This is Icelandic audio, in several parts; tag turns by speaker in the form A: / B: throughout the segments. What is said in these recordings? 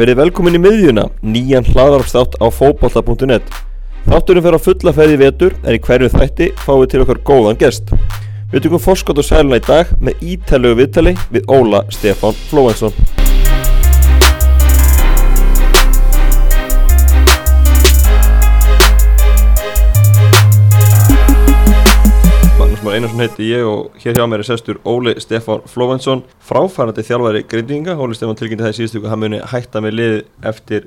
A: Verið velkomin í miðjuna, nýjan hlaðarpstátt á fókbalta.net. Þátturinn fer á fulla ferði vetur en í hverju þætti fáum við til okkar góðan gest. Við tökum forskot og sæluna í dag með ítælugu viðtali við Óla Stefán Flóensson. Magnús Már Einarsson heiti ég og hér hjá mér er sestur Óli Stefán Flóvensson fráfærandi þjálfari grindinga Óli Stefán tilkynnti það í síðustu ykkur hann muni hætta með lið eftir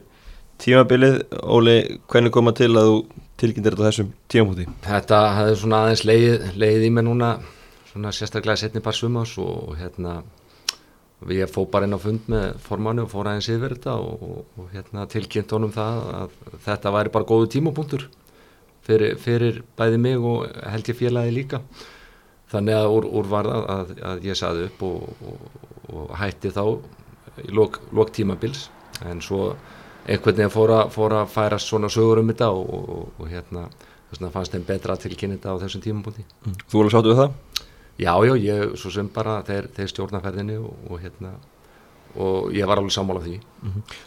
A: tímabilið. Óli, hvernig koma til að þú tilkynntir þetta þessum tímamúti?
B: Þetta hefði svona aðeins leið, leið í mig núna svona sérstaklega setni bara sumás og hérna við fó bara inn á fund með formannu og fór aðeins yfir þetta og, og hérna tilkynnt honum það að þetta væri bara góðu tímapunktur fyrir, fyrir bæði mig og held ég félagi líka þannig að úr, úr var það að, að ég saði upp og, og hætti þá í lok, lok tímabils en svo einhvern veginn fór að, fór að færast svona sögur um þetta og hérna þess vegna fannst þeim betra að tilkynna þetta á þessum tímapunkti
A: Mm. Þú alveg sáttu við það?
B: Já, já, ég, svo sem bara þeir, þeir stjórnaferðinni og, og hérna og ég var alveg sammála því.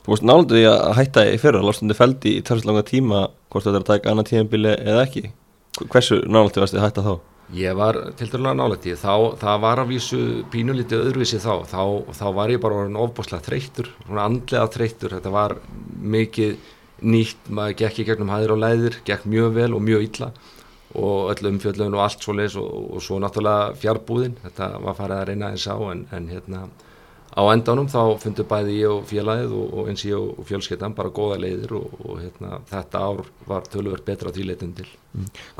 A: Þú varst nálega því að hætta í fyrra, lástundi feldi í tærslega tíma hvort þetta er að taka annað tímabili eða ekki. Hversu nálega varst þið að hætta þá?
B: Ég var til dærulega í þá, það var að vísu pínulítið öðruvísi þá, þá, þá var ég bara þreyttur, svona andlega þreyttur, þetta var mikið nýtt, maður gekk í gegnum hæðir og læðir, gekk mjög vel og mjög illa og öll umfjöllun og allt svo leis og, og svo náttúrulega fjárbúðin, þetta var farið að reyna eins á en, en hérna á endanum þá fundu bæði ég og félagið og, og eins ég og fjölskyttan bara góða leiðir og, og hérna, þetta ár var töluvert betra því leitum til.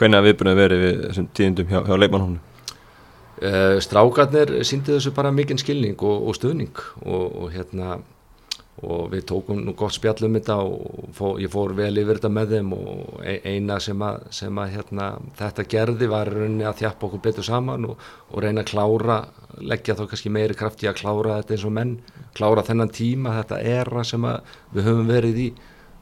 A: Hvernig að viðbunum verið við þessum tíðindum hjá, hjá leikmannhónu?
B: Uh, strákarnir síndi þessu bara mikinn skilning og, og stuðning og, og hérna og við tókum nú gott spjall um þetta og fó, ég fór vel yfir þetta með þeim og e- eina sem að, sem að hérna, þetta gerði var rauninni að þjappa okkur betur saman og, og reyna að klára, leggja þá kannski meiri kraft í að klára þetta eins og menn klára þennan tíma, þetta era sem við höfum verið í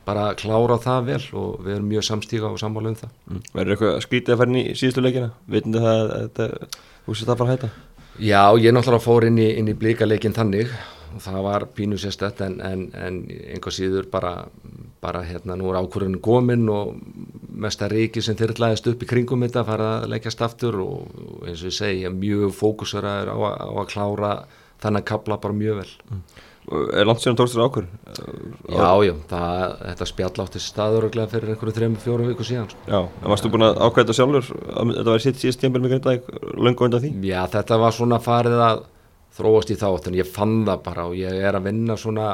B: bara að klára það vel og við erum mjög samstíga og sammála um það
A: Mm. Verður eitthvað skrítið að fara inn í síðustu leikina? Vitandi það að þetta, þú sér það bara hætta?
B: Já, ég náttúrulega fór inn í, í blíkaleikin þannig það var pínu sérstætt en, en, en einhver síður bara, bara hérna nú er ákvörðun komin og mesta reiki sem þyrrlaðist upp í kringum þetta fara að leikjast aftur og, eins og ég segi, ég er mjög fókuseraður á, á að klára þannig að kapla bara mjög vel.
A: Er langt síðan tókst þér ákvör?
B: Já, já, það, þetta spjall átti staður fyrir einhverju þrejum, fjórum viku síðan. Sko.
A: Já, en varstu búin að ákvæða þetta sjálfur? að Þetta var sitt síðast tímpil með Grindavík, löngu undan því?
B: Já, þetta var svona farið að þróast í þátt en ég fann það bara og ég er að vinna svona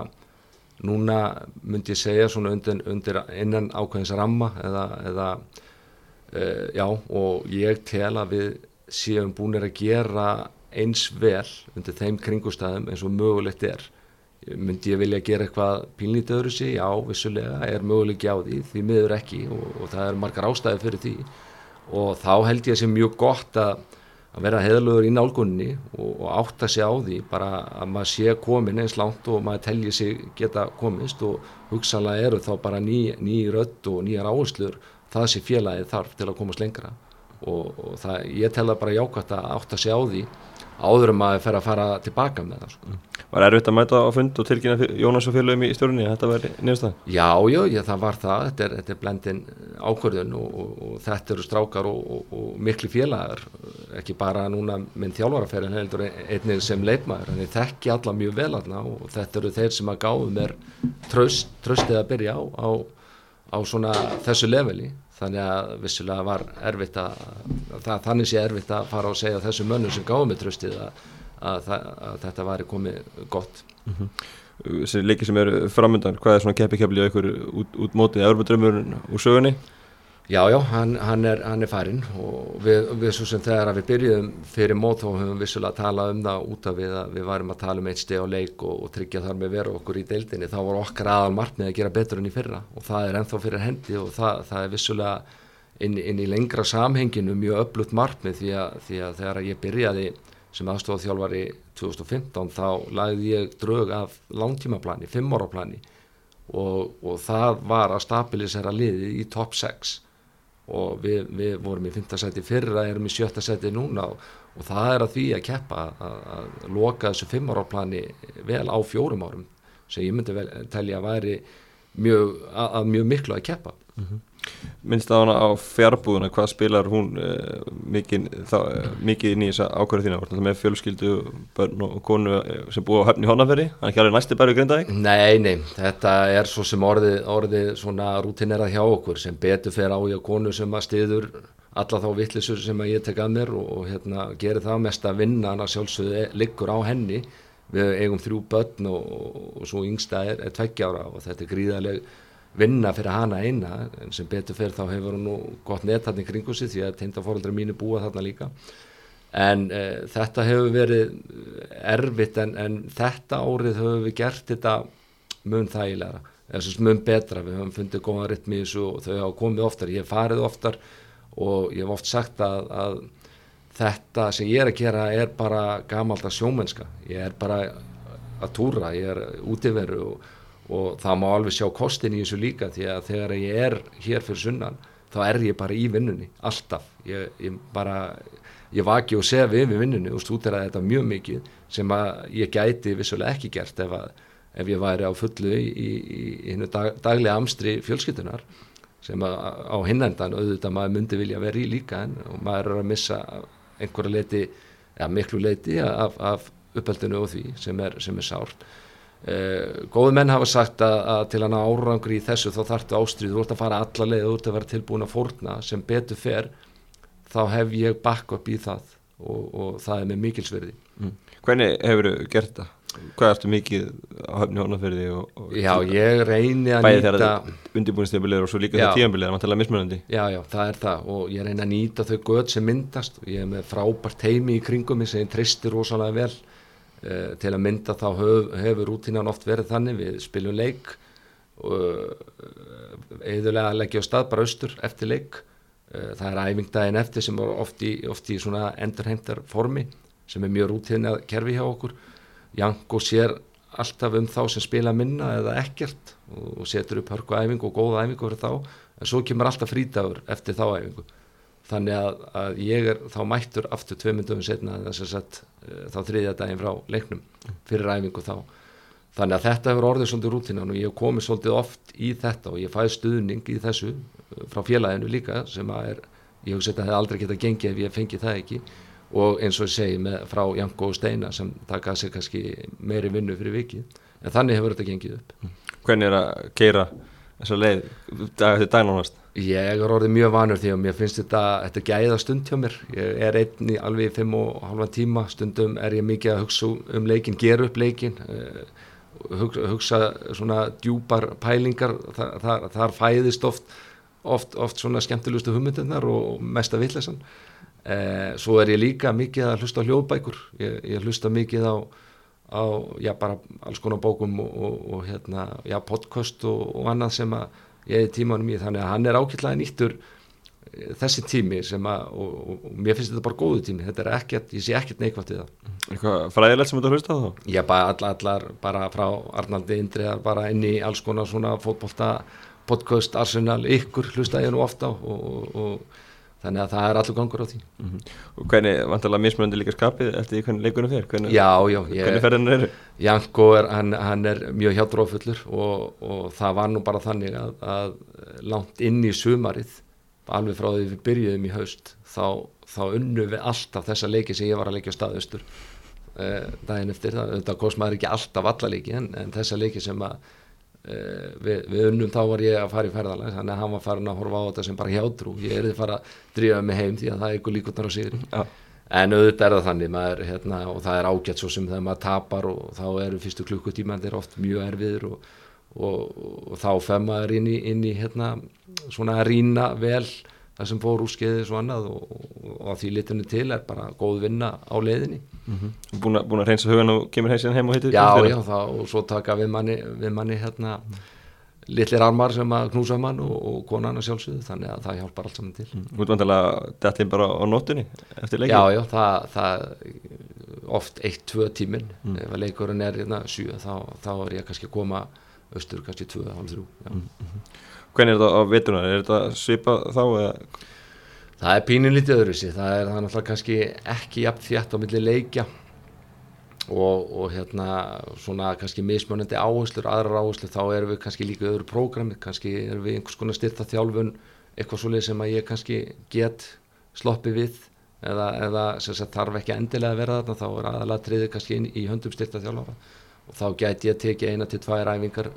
B: núna myndi ég segja svona undir, undir innan ákveðins ramma eða, eða uh, já og ég tel að við séum búinir að gera eins vel undir þeim kringustæðum eins og mögulegt er. Myndi ég vilja gera eitthvað pínlítið öðru sig, já, vissulega er mögulegt á því, því miður ekki og, og það er margar ástæði fyrir því. Og þá held ég að sé mjög gott að, að vera heðalögur í nálgunni og, og átta sig á því bara að maður sé komin eins langt og maður telji sig geta komist og hugsanlega eru þá bara ný, ný rödd og nýjar áherslur það sé félagið þarf til að komast lengra og, og það, ég tel það bara jákvæmt að átta sig á því áður um að fer að fara tilbaka með það sko.
A: Var erfitt að mæta á fund og tilkynna Jónas og félögum í stjórnunni að þetta væri nýrstað?
B: Já, já, já, það var það, þetta er, þetta er blendin ákvörðun og, og, og þetta eru strákar og, og, mikli félagar, ekki bara núna minn þjálfaraferðin heldur einnig sem leikmaður, þannig þekki alla mjög vel aðna og þetta eru þeir sem að gáðu mér tröst, tröstið að byrja á, á, á svona þessu leveli, þannig að vissulega var erfitt að, það, þannig sé erfitt að fara og segja þessu mönnum sem gáðu mér tröstið að, að, að þetta væri komið gott.
A: Þessi leiki sem eru framöndan, hvað er svona keppi keppli á ykkur út, út mótið Európa-drömmurinn úr sögunni?
B: Já, já, hann, hann, er, hann er farinn og við, við svo sem þegar að við byrjuðum fyrir mót þá höfum við vissulega að tala um það út af við að við varum að tala um eitt steg á leik og, og tryggja þar með veru okkur í deildinni þá var okkar aðal markmið að gera betur enn í fyrra og það er ennþá fyrir hendi og það, það er vissulega inn, inn í lengra samhenginu mjög öflutt markmið því því að þegar ég byrjaði sem aðstofþjálfari 2015 þá lagði ég drög af langtímaplani, fimm ára plani. Og, og það var að stabilisera liðið í top 6 og við, við vorum í fymta seti fyrra, erum í sjötta seti núna. Og, og það er að því að keppa að, að loka þessu fimm ára plani vel á fjórum árum sem ég myndi vel telja að væri mjög, að, að mjög miklu að keppa
A: minnst á hana á fjárbúðuna hvað spilar hún uh, mikið, þá, uh, mikið inn í þessa ákvæðu þína? Vart með fjölskyldu, börn og konu eh, sem búið á höfni hónaferi, hann er ekki alveg næsti bæri grindaðing
B: Nei, nei, þetta er svo sem orðið, orðið svona rútinerað hjá okkur sem betur fer á ég konu sem að stiður alla þá vittlisur sem að ég tek að mér og, og hérna gerir það mest að vinna hann að sjálfsögðu liggur á henni. Við eigum þrjú börn og, og svo yngsta er, er tveggjára og þetta er gríðaleg vinna fyrir hana eina en sem betur fyrir þá hefur hún nú gott netatni kringu sig því að teindaforeldra mínu búa þarna líka. En e, þetta hefur verið erfitt en, en þetta árið höfum við gert þetta mun þægilega eða mun betra, við höfum fundið góða rytmi í og þau hafa komið oftar, ég hef farið oftar og ég hef oft sagt að, að þetta sem ég er að gera er bara gamalda sjómennska. Ég er bara að túra, ég er útiveru og og það má alveg sjá kostin í þessu líka því að þegar ég er hér fyrir sunnan þá er ég bara í vinnunni, alltaf. Ég, ég bara, ég vaki og sefi yfir vinnunni og stútir að þetta mjög mikið sem að ég gæti vissulega ekki gert ef, að, ef ég væri á fullu í, í, í hinnu dag, daglega amstri fjölskyttunar sem að á hinnendan auðvitað maður myndi vilja vera í líka en og maður er að missa einhverja leiti, ja, miklu leiti af, af uppeldinu og því sem er, sem er sárt góðu menn hafa sagt að, að til hann árangur í þessu þá þartu ástrið þú ert að fara alla leið, þú ert að vera tilbúin að fórna. Sem betur fer þá hef ég backup í það og, og það er með mikilsverði
A: mm. Hvernig hefur þú gert það? Hvað ertu mikið á höfni hónaferði?
B: Já, ég reyni að
A: nýta Bæði þegar undirbúinstjöfumbilegur og svo líka þegar tífambilegur, maður tala mismunandi?
B: Já, já, það er það. Og ég reyni að nýta þau göð sem myndast. Og ég er með frábært heimi í kringum mig sem tristir rosalega vel Uh, til að mynda þá hef, hefur rútínan oft verið þannig við spiljum leik og eðulega leggja á stað bara austur eftir leik. Uh, það er æfingdægin eftir sem er oft í, oft í svona endurheimtar formi sem er mjög rútínan kerfi hjá okkur. Janko sér alltaf um þá sem spila minna eða ekkert og setur upp hörku æfingu og góða æfingu fyrir þá en svo kemur alltaf frítagur eftir þá æfingu þannig að, að ég er þá mættur aftur tvei myndum setna sett uh, þá þriðja daginn frá leiknum fyrir ræfingu þá. Þannig að þetta hefur orðið svolítið rútinan og ég hef komið svolítið oft í þetta og ég fæði stuðning í þessu uh, frá félaginu líka sem að er, ég hef sett að það aldrei getað gengið ef ég fengi það ekki. Og eins og ég segi með, frá Janko og Steina sem taka sig kannski meiri vinnu fyrir vikið en þannig hefur þetta gengið upp.
A: Hvernig er að keira þessa leið dag eftir dag nánast?
B: Ég er orðið mjög vanur því að mér finnst þetta, þetta gæða stund hjá mér. Ég er alveg í fimm og halva tíma, stundum er ég mikið að hugsa um leikin, gera upp leikin, eh, hugsa, hugsa svona djúpar pælingar, þar, þar, þar fæðist oft, oft, oft svona skemmtilegustu hummundunar og mesta vittlesan. Eh, svo er ég líka mikið að hlusta hljóðbækur, ég, ég hlusta mikið á, á já, bara alls konar bókum og, og, og hérna, já, podcast og, og annað sem að ég hefði tímanum í þannig að hann er ákveðlega nýttur eh, þessi tími sem að og, og, og mér finnst þetta bara góðu tími þetta er ekkert, ég sé ekkert neikvæmt við það
A: Eitthvað fræðilegt sem þú hlusta á þá?
B: Já, bara allar, allar bara frá Arnaldi Indriðar bara inn í alls konar svona fótbolta podcast, Arsenal, ykkur hlusta ég nú ofta og, og þannig að það er allur gangur á því mm -hmm.
A: Og hvernig, vantarlega mismunandi líka skapið eftir því hvernig leikunum fer? Hvernig,
B: já, já
A: ég, Hvernig ferðinu eru?
B: Janko, er, hann, hann er mjög hjátrófullur og, og það var nú bara þannig að, að langt inn í sumarið alveg frá því við byrjuðum í haust þá, þá unnum við alltaf þessa leiki sem ég var að leikja staðustur eh, daginn eftir, það, það kosmaður ekki alltaf alla leiki en, en þessa leiki sem að við, við unnum þá var ég að fara í ferðalag þannig að hann var farin að horfa á þetta sem bara hjátrú ég er þið fara að drífa mig heim því að það er ykkur líkundar á sigri ja. en auðvitað er það þannig maður, hérna, og það er ágætt svo sem þegar maður tapar og þá eru fyrstu klukkutímandir oft mjög erfiður og, og, og, og þá fem maður inn í, inn í hérna, svona að rína vel það sem fór úr skeiðis og annað og að því litunni til er bara góð vinna á leiðinni
A: mm -hmm. Búin, búin að reynsa hugan og kemur heim heim og hittir
B: Já, já, það, og svo taka við manni, við manni hérna litlir armar sem að knúsa mann og, og konan að sjálfsögðu, þannig að það hjálpar allt saman til
A: Þú ert vantilega dættið bara á nóttunni eftir leikin?
B: Já, já, það, það oft eitt, tvö tímin mm. ef að leikurinn er hérna sjö þá, þá er ég kannski að koma austur kannski tvö, hálf þrjú mm -hmm.
A: Hvernig er þetta á vetunar? Er þetta svipa þá eða?
B: Það er pínum lítið öðru sér, það er það náttúrulega kannski ekki jafn þjætt á milli leikja og, og hérna svona kannski mismunandi áherslur, aðrar áherslur. Þá erum við kannski líka öðru prógrami, kannski erum við einhvers konar styrta þjálfun eitthvað svolítið sem að ég kannski get sloppi við eða, eða sagt, þarf ekki endilega að vera þarna. Þá er aðalega triðið kannski inn í höndum styrta þjálfara. Og þá get ég tekið eina til tvær æfingar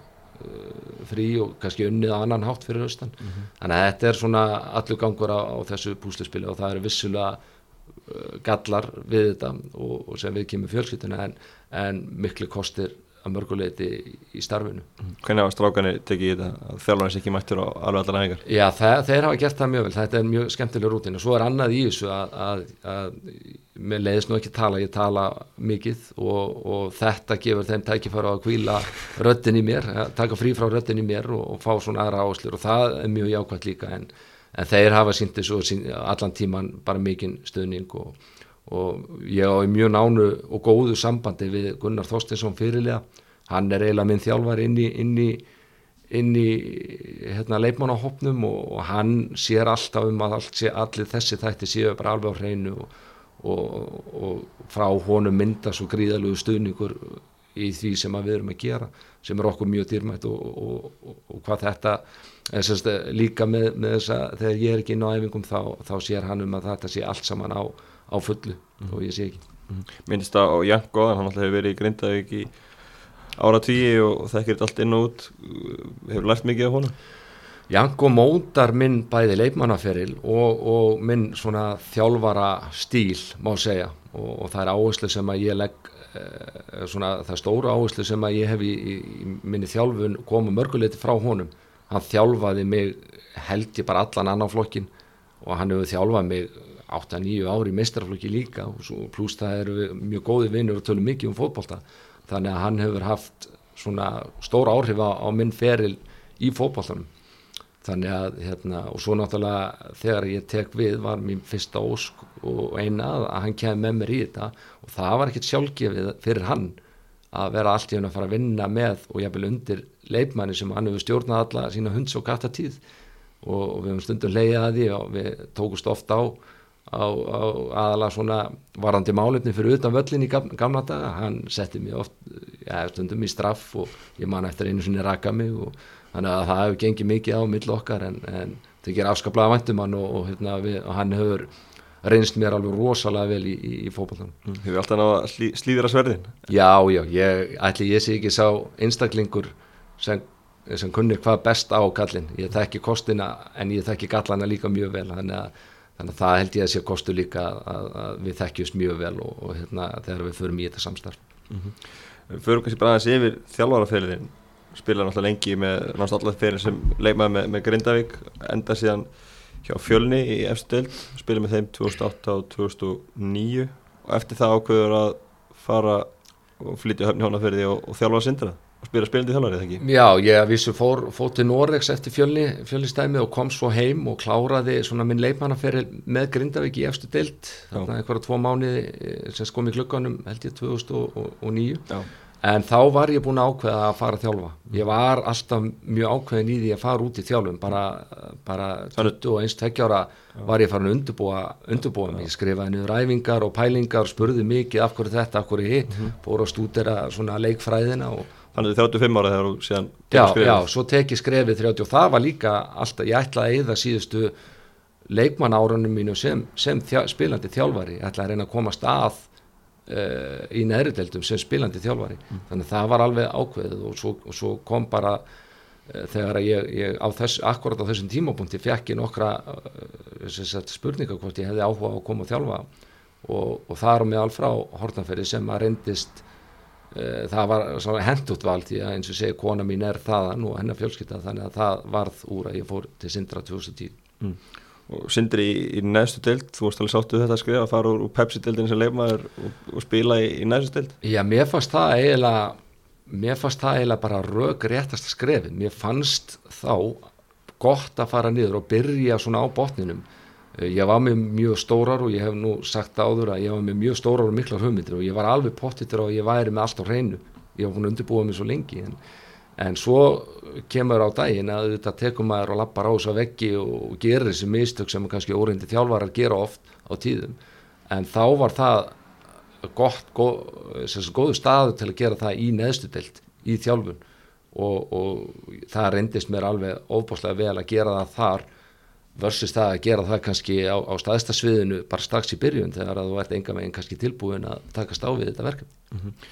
B: frí og kannski unnið annan hátt fyrir höstan mm -hmm. þannig að þetta er svona allur gangur á, á þessu púslispili og það er vissulega Uh, gallar við þetta og, og sem við kemur fjölskyttuna en, en miklu kostir að mörguleiti í starfinu.
A: Hvernig hafa strákanir tekið í þetta að þjálfarnir sé ekki mættur á alveg allar næðingar?
B: Já, það, þeir hafa gert það mjög vel, þetta er mjög skemmtileg rútin og svo er annað í þessu að, að, að mér leiðist nú ekki tala, ég tala mikið og, og þetta gefur þeim tækifæra að kvíla röttin í mér, taka frí frá röttin í mér og, og fá svona aðra áslur og það er mjög jákvæmt líka en en þeir hafa sínt þessu allan tíman bara mikinn stöðning og, og ég á mjög nánu og góðu sambandi við Gunnar Þorstinsson fyrirlega hann er eiginlega minn þjálfar inn í, inn í, inn í hérna, leifmánahopnum og, og hann sér alltaf um að allt sé, allir þessi þætti séu bara alveg á hreinu og, og frá honum mynda svo gríðalögu stöðningur í því sem við erum að gera sem er okkur mjög dýrmætt og hvað þetta Sest, líka með, með þess að þegar ég er ekki inn á æfingum þá, þá sér hann um að þetta sé allt saman á, á fullu mm. og ég sé ekki mm.
A: Minnist það á Janko, hann alltaf hefur verið í Grindavík í ára tíu og þekkir allt inn og út hefur lært mikið af honum
B: Janko mótar minn bæði leikmannaferil og, og minn svona þjálfara stíl má segja og, og það er áherslu sem að ég legg eh, svona það stóru áherslu sem að ég hef í, í, í minni þjálfun komið mörguleiti frá honum hann þjálfaði mig held ég bara allan annan flokkin og hann hefur þjálfað mig 8-9 ári í mestrarflokki líka og pluss það eru mjög góði vinnur og tölum mikið um fótbolta. Þannig að hann hefur haft svona stór áhrif á, á minn feril í fótboltanum. Þannig að hérna og svo náttúrulega þegar ég tek við var mín fyrsta ósk og eina að hann kemði með mér í þetta og það var ekkert sjálfgefið fyrir hann að vera allt í hún að fara að vinna með og ég vil undir leifmanni sem hann hefur stjórnað alla sína hunds og kattatíð og, og við hefum stundum leiðið að því og við tókust ofta á, á, á aðalega svona varandi málefni fyrir utan völlin í gamla daga hann setti mig oft, ja, stundum í straff og ég man eftir einu sinni raka mig og þannig að það hefur gengið mikið á mill okkar en, en það ger afskaplega vantum hann og, og, hérna, við, og hann hefur reynst mér alveg rosalega vel í, í, í fókbaltanum.
A: Mm. Hefur alltaf náða slí, slíðra sverðin?
B: Já, já, ég ætli ég sé ekki sá einstaklingur sem, sem kunnir hvað best á kallin. Ég þekki kostina en ég þekki gallana líka mjög vel þannig að, þannig að það held ég að sé kostu líka að, að við þekkjumst mjög vel og, og hérna, þegar við förum í þetta samstarf.
A: Mm -hmm. Förum kannski bara aðeins yfir þjálfarafeilin spila náttúrulega lengi með náttúrulega feilin sem leikmaði með, með Grindavík enda síðan hjá fjölni í efstöld spilið með þeim 2008 og 2009 og eftir það ákveður að fara og flytja höfni hónaferði og, og þjálfa sindra og spila spilandi þjálfari, eða ekki?
B: Já, ég vissu fór, fór til Noregs eftir fjölni, fjölnistæmi og kom svo heim og kláraði svona minn leikmannaferði með Grindavík í efstu deilt þarna einhverja tvo mánuði eh, sem kom í klukkanum held ég 2009 Já. En þá var ég búin að ákveða að fara að þjálfa. Ég var alltaf mjög ákveðin í því að fara út í þjálfum bara, bara 21 tveggjára var ég farin að undurbúa, undurbúa mig, ég skrifaði niður ræfingar og pælingar, spurði mikið af hverju þetta, af hverju hitt, mm -hmm. Að
A: Þannig að þið 35 ára þegar þú síðan
B: Já, skrefið. já, svo tekið skrefið 30 og það var líka alltaf, ég ætlaði að eða síðustu leikmann árunum mínu sem, sem þjá, spilandi þjálfari, ég ætlaði að reyna að komast að uh, í neðriteldum sem spilandi þjálfari mm. þannig að það var alveg ákveðið og svo, og svo kom bara uh, þegar ég, ég á þess, akkurat á þessum tímapunkti fekk ég nokkra uh, spurninga hvort ég hefði áhuga á að koma og þjálfa og, og það er með alfrá hortanferði sem að reyndist það var hendut val því að eins og segi kona mín er þaðan og hennar fjölskylda þannig að það varð úr að ég fór til Sindra 2010 mm.
A: Og sindri í, í næstu deild, þú varst alveg sáttuð þetta að skrifa að fara úr, Pepsi-deildin sem leifmaður og, og spila í, í næstu deild?
B: Já, mér fannst það eiginlega mér fannst það eiginlega bara raug réttast að skrifa, mér fannst þá gott að fara niður og byrja svona á botninum. eh, ég var með mjög stórar og ég hef nú sagt áður að ég var með mjög stórar og miklar hugmyndir og ég var alveg pottitur og ég væri með allt á hreinu. Ég var búin að undirbúa mig svo lengi en en svo kemur á daginn að þetta tekum maður og lappar á þess að veggi og gerir þessi mistök sem kannski óreindi þjálfarar gera oft á tíðum. En þá var það gott, góð, góðu staðu til að gera það í neðstu deilt í þjálfun. Og, og það reyndist mér alveg ofbúslega vel að gera það þar versus það að gera það kannski á, á staðista sviðinu bara strax í byrjun þegar að þú ert enga meginn kannski tilbúin að takast á við þetta verkefni. Mm -hmm.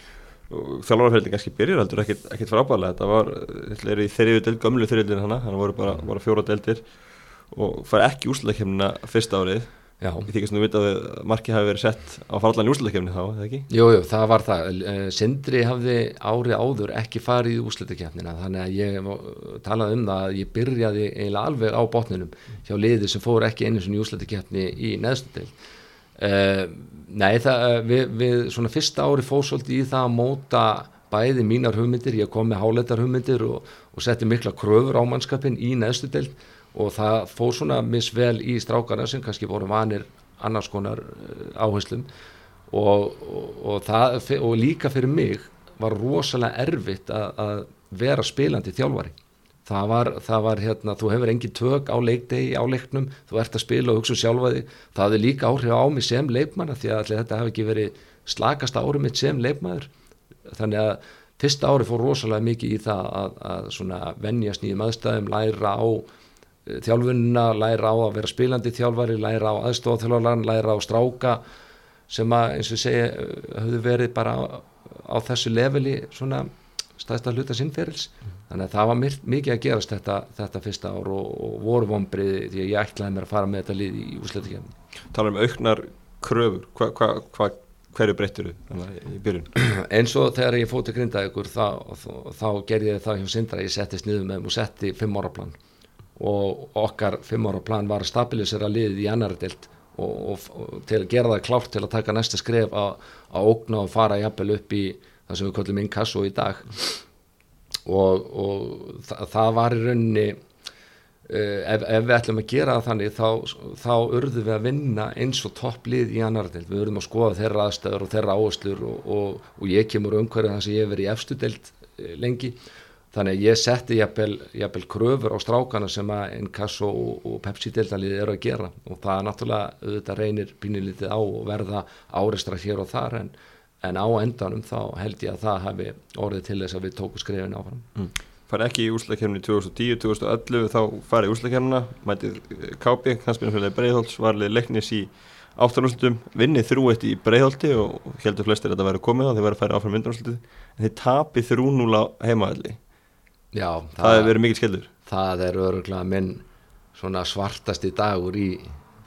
A: Þjálfarferðin kannski byrjur heldur ekkit frábæðilega þetta var, þetta er í þeirriðu del gömlu þeirriðinu hana, hann voru bara, bara fjóra deldir og fær ekki úsleikemna fyrsta árið Já. Ég þykist nú vita að marki hafi verið sett á farlan í úslutakefni þá, eða ekki?
B: Jújú, jú, það var það. Eh, Sindri hafði ári áður ekki farið í úslutakefnina þannig að ég talaði um það að ég byrjaði eiginlega alveg á botninum hjá liði sem fór ekki einu svona í úslutakefni í neðstundil. Uh, eh, nei, það, eh, við, við svona fyrsta ári fóðsóldi í það að móta bæði mínar hugmyndir, ég kom með háleitar hugmyndir og, og setti mikla kröfur á mannskapin í neðstundil og það fóð svona misvel í strákana sem kannski voru vanir annars konar eh, áherslum. Og, og, og, það, og líka fyrir mig var rosalega erfitt að, að vera spilandi þjálfari. Það var, það var hérna, þú hefur engin tök á leikdegi á leiknum, þú ert að spila og hugsa um sjálfaði, það er líka áhrif á mig sem leikmanna því að þetta hefði ekki verið slakast árið mitt sem leikmaður. Þannig að fyrsta árið fór rosalega mikið í það að, að vennjast nýjum aðstæðum, læra á þjálfunina, læra á að vera spilandi þjálfari, læra á aðstofþjálfaran, læra á stráka sem að eins og segja höfðu verið bara á, á þessu leveli svona staðist að hluta sinnferils mm. þannig að það var mikið að gerast þetta, þetta fyrsta ár og, og voru vonbriði því að ég ætlaði mér að fara með þetta lið í úsleitukefni.
A: Talar um auknar kröfur, hva, hva, hva, hverju breyttur þú í byrjun?
B: Eins og þegar ég fóti grindaði ykkur þá, þá, þá gerði ég það hjá Sindra, ég settist niður með og setti fimm ára plan og okkar fimm ára plan var að stabilisera liðið í annar deilt og, og, og til að gera það klárt til að taka næsta skref að ógna og fara jafnvel upp í það sem við kallum inkasso í dag. Og, og það, það var í rauninni uh, ef, ef við ætlum að gera það þannig þá, þá urðum við að vinna eins og topplið í annar deilt við urðum að skoða þeirra aðstöður og þeirra áherslur og ég kemur umhverju þar sem ég hef verið í efstu deilt uh, lengi Þannig að ég setti jafnvel, kröfur á strákana sem að Inkasso og, og Pepsi-deltalið eru að gera og það er náttúrulega auðvitað reynir pínilítið á og verða áreistra hér og þar en, en á endanum þá held ég að það hefði orðið til þess að við tókum skrifin áfram. Mm.
A: Fari ekki í úslakefni 2010-2011 þá farið í úslakefna, mætið Kápi, kannski Breiðholts, varlið leiknis í áttanúslutum, vinnið þrúiðt í Breiðholti og heldur flestir að þetta verið komið á, þeir verið að færa áfram Já, það, það hefur verið mikið skildur
B: það er öruglega minn svona svartasti dagur í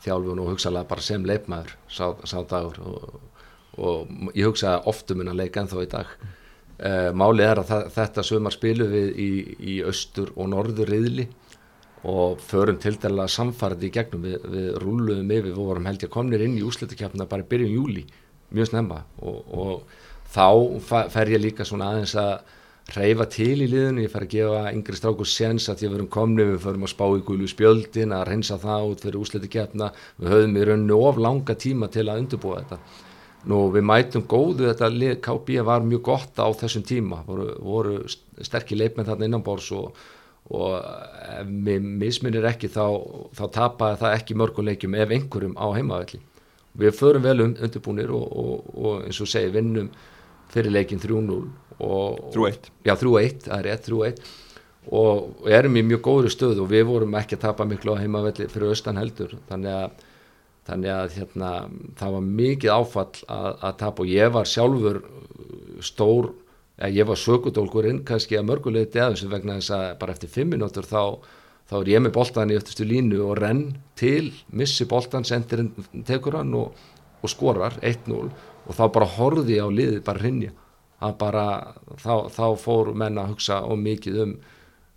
B: þjálfun og hugsalega bara sem leifmaður sá, sá dagur og, og ég hugsa oftum en að leika en þó í dag. Uh, málið er að það, þetta sömar spilu við í, í austur og norður riðli og förum til dæla samfarið í gegnum. Við, við rúluðum yfir, við vorum held ég komnir inn í úslutukjapna bara byrjun júli mjög snemma. Og, og þá fer ég líka svona aðeins að reyfa til í liðinu, ég fær að gefa yngri strákur séns að því að við erum komni, við förum að spá í gullu spjöldin, að reynsa það út fyrir úsleiti keppna, við höfum í rauninu of langa tíma til að undirbúa þetta. Nú við mætum góðu þetta lið, KB var mjög gott á þessum tíma. Voru, voru sterkir leipmenn þarna innanbórs og, og ef mér misminir ekki þá, þá tapaði það ekki mörguleikjum ef einhverjum á heimavelli. Við förum vel um undirbúinir og, og, og eins og segi vinnum fyrir leikin 3-0
A: 3-1
B: já 3-1, það er rétt 3-1 og erum í mjög góður stöð og við vorum ekki að tapa miklu á heimavelli fyrir austan heldur. Þannig að, þannig að hérna, það var mikið áfall að, að tapa og ég var sjálfur stór, ég var sökudólkurinn kannski að mörguleiti aðeins vegna þess að bara eftir 5 minútur þá þá er ég með boltan í öttustu línu og renn til, missi boltan sendirinn tekur hann og, og skorar 1-0 og þá bara horði ég á liðið bara hrinja að bara þá, þá fór menn að hugsa og mikið um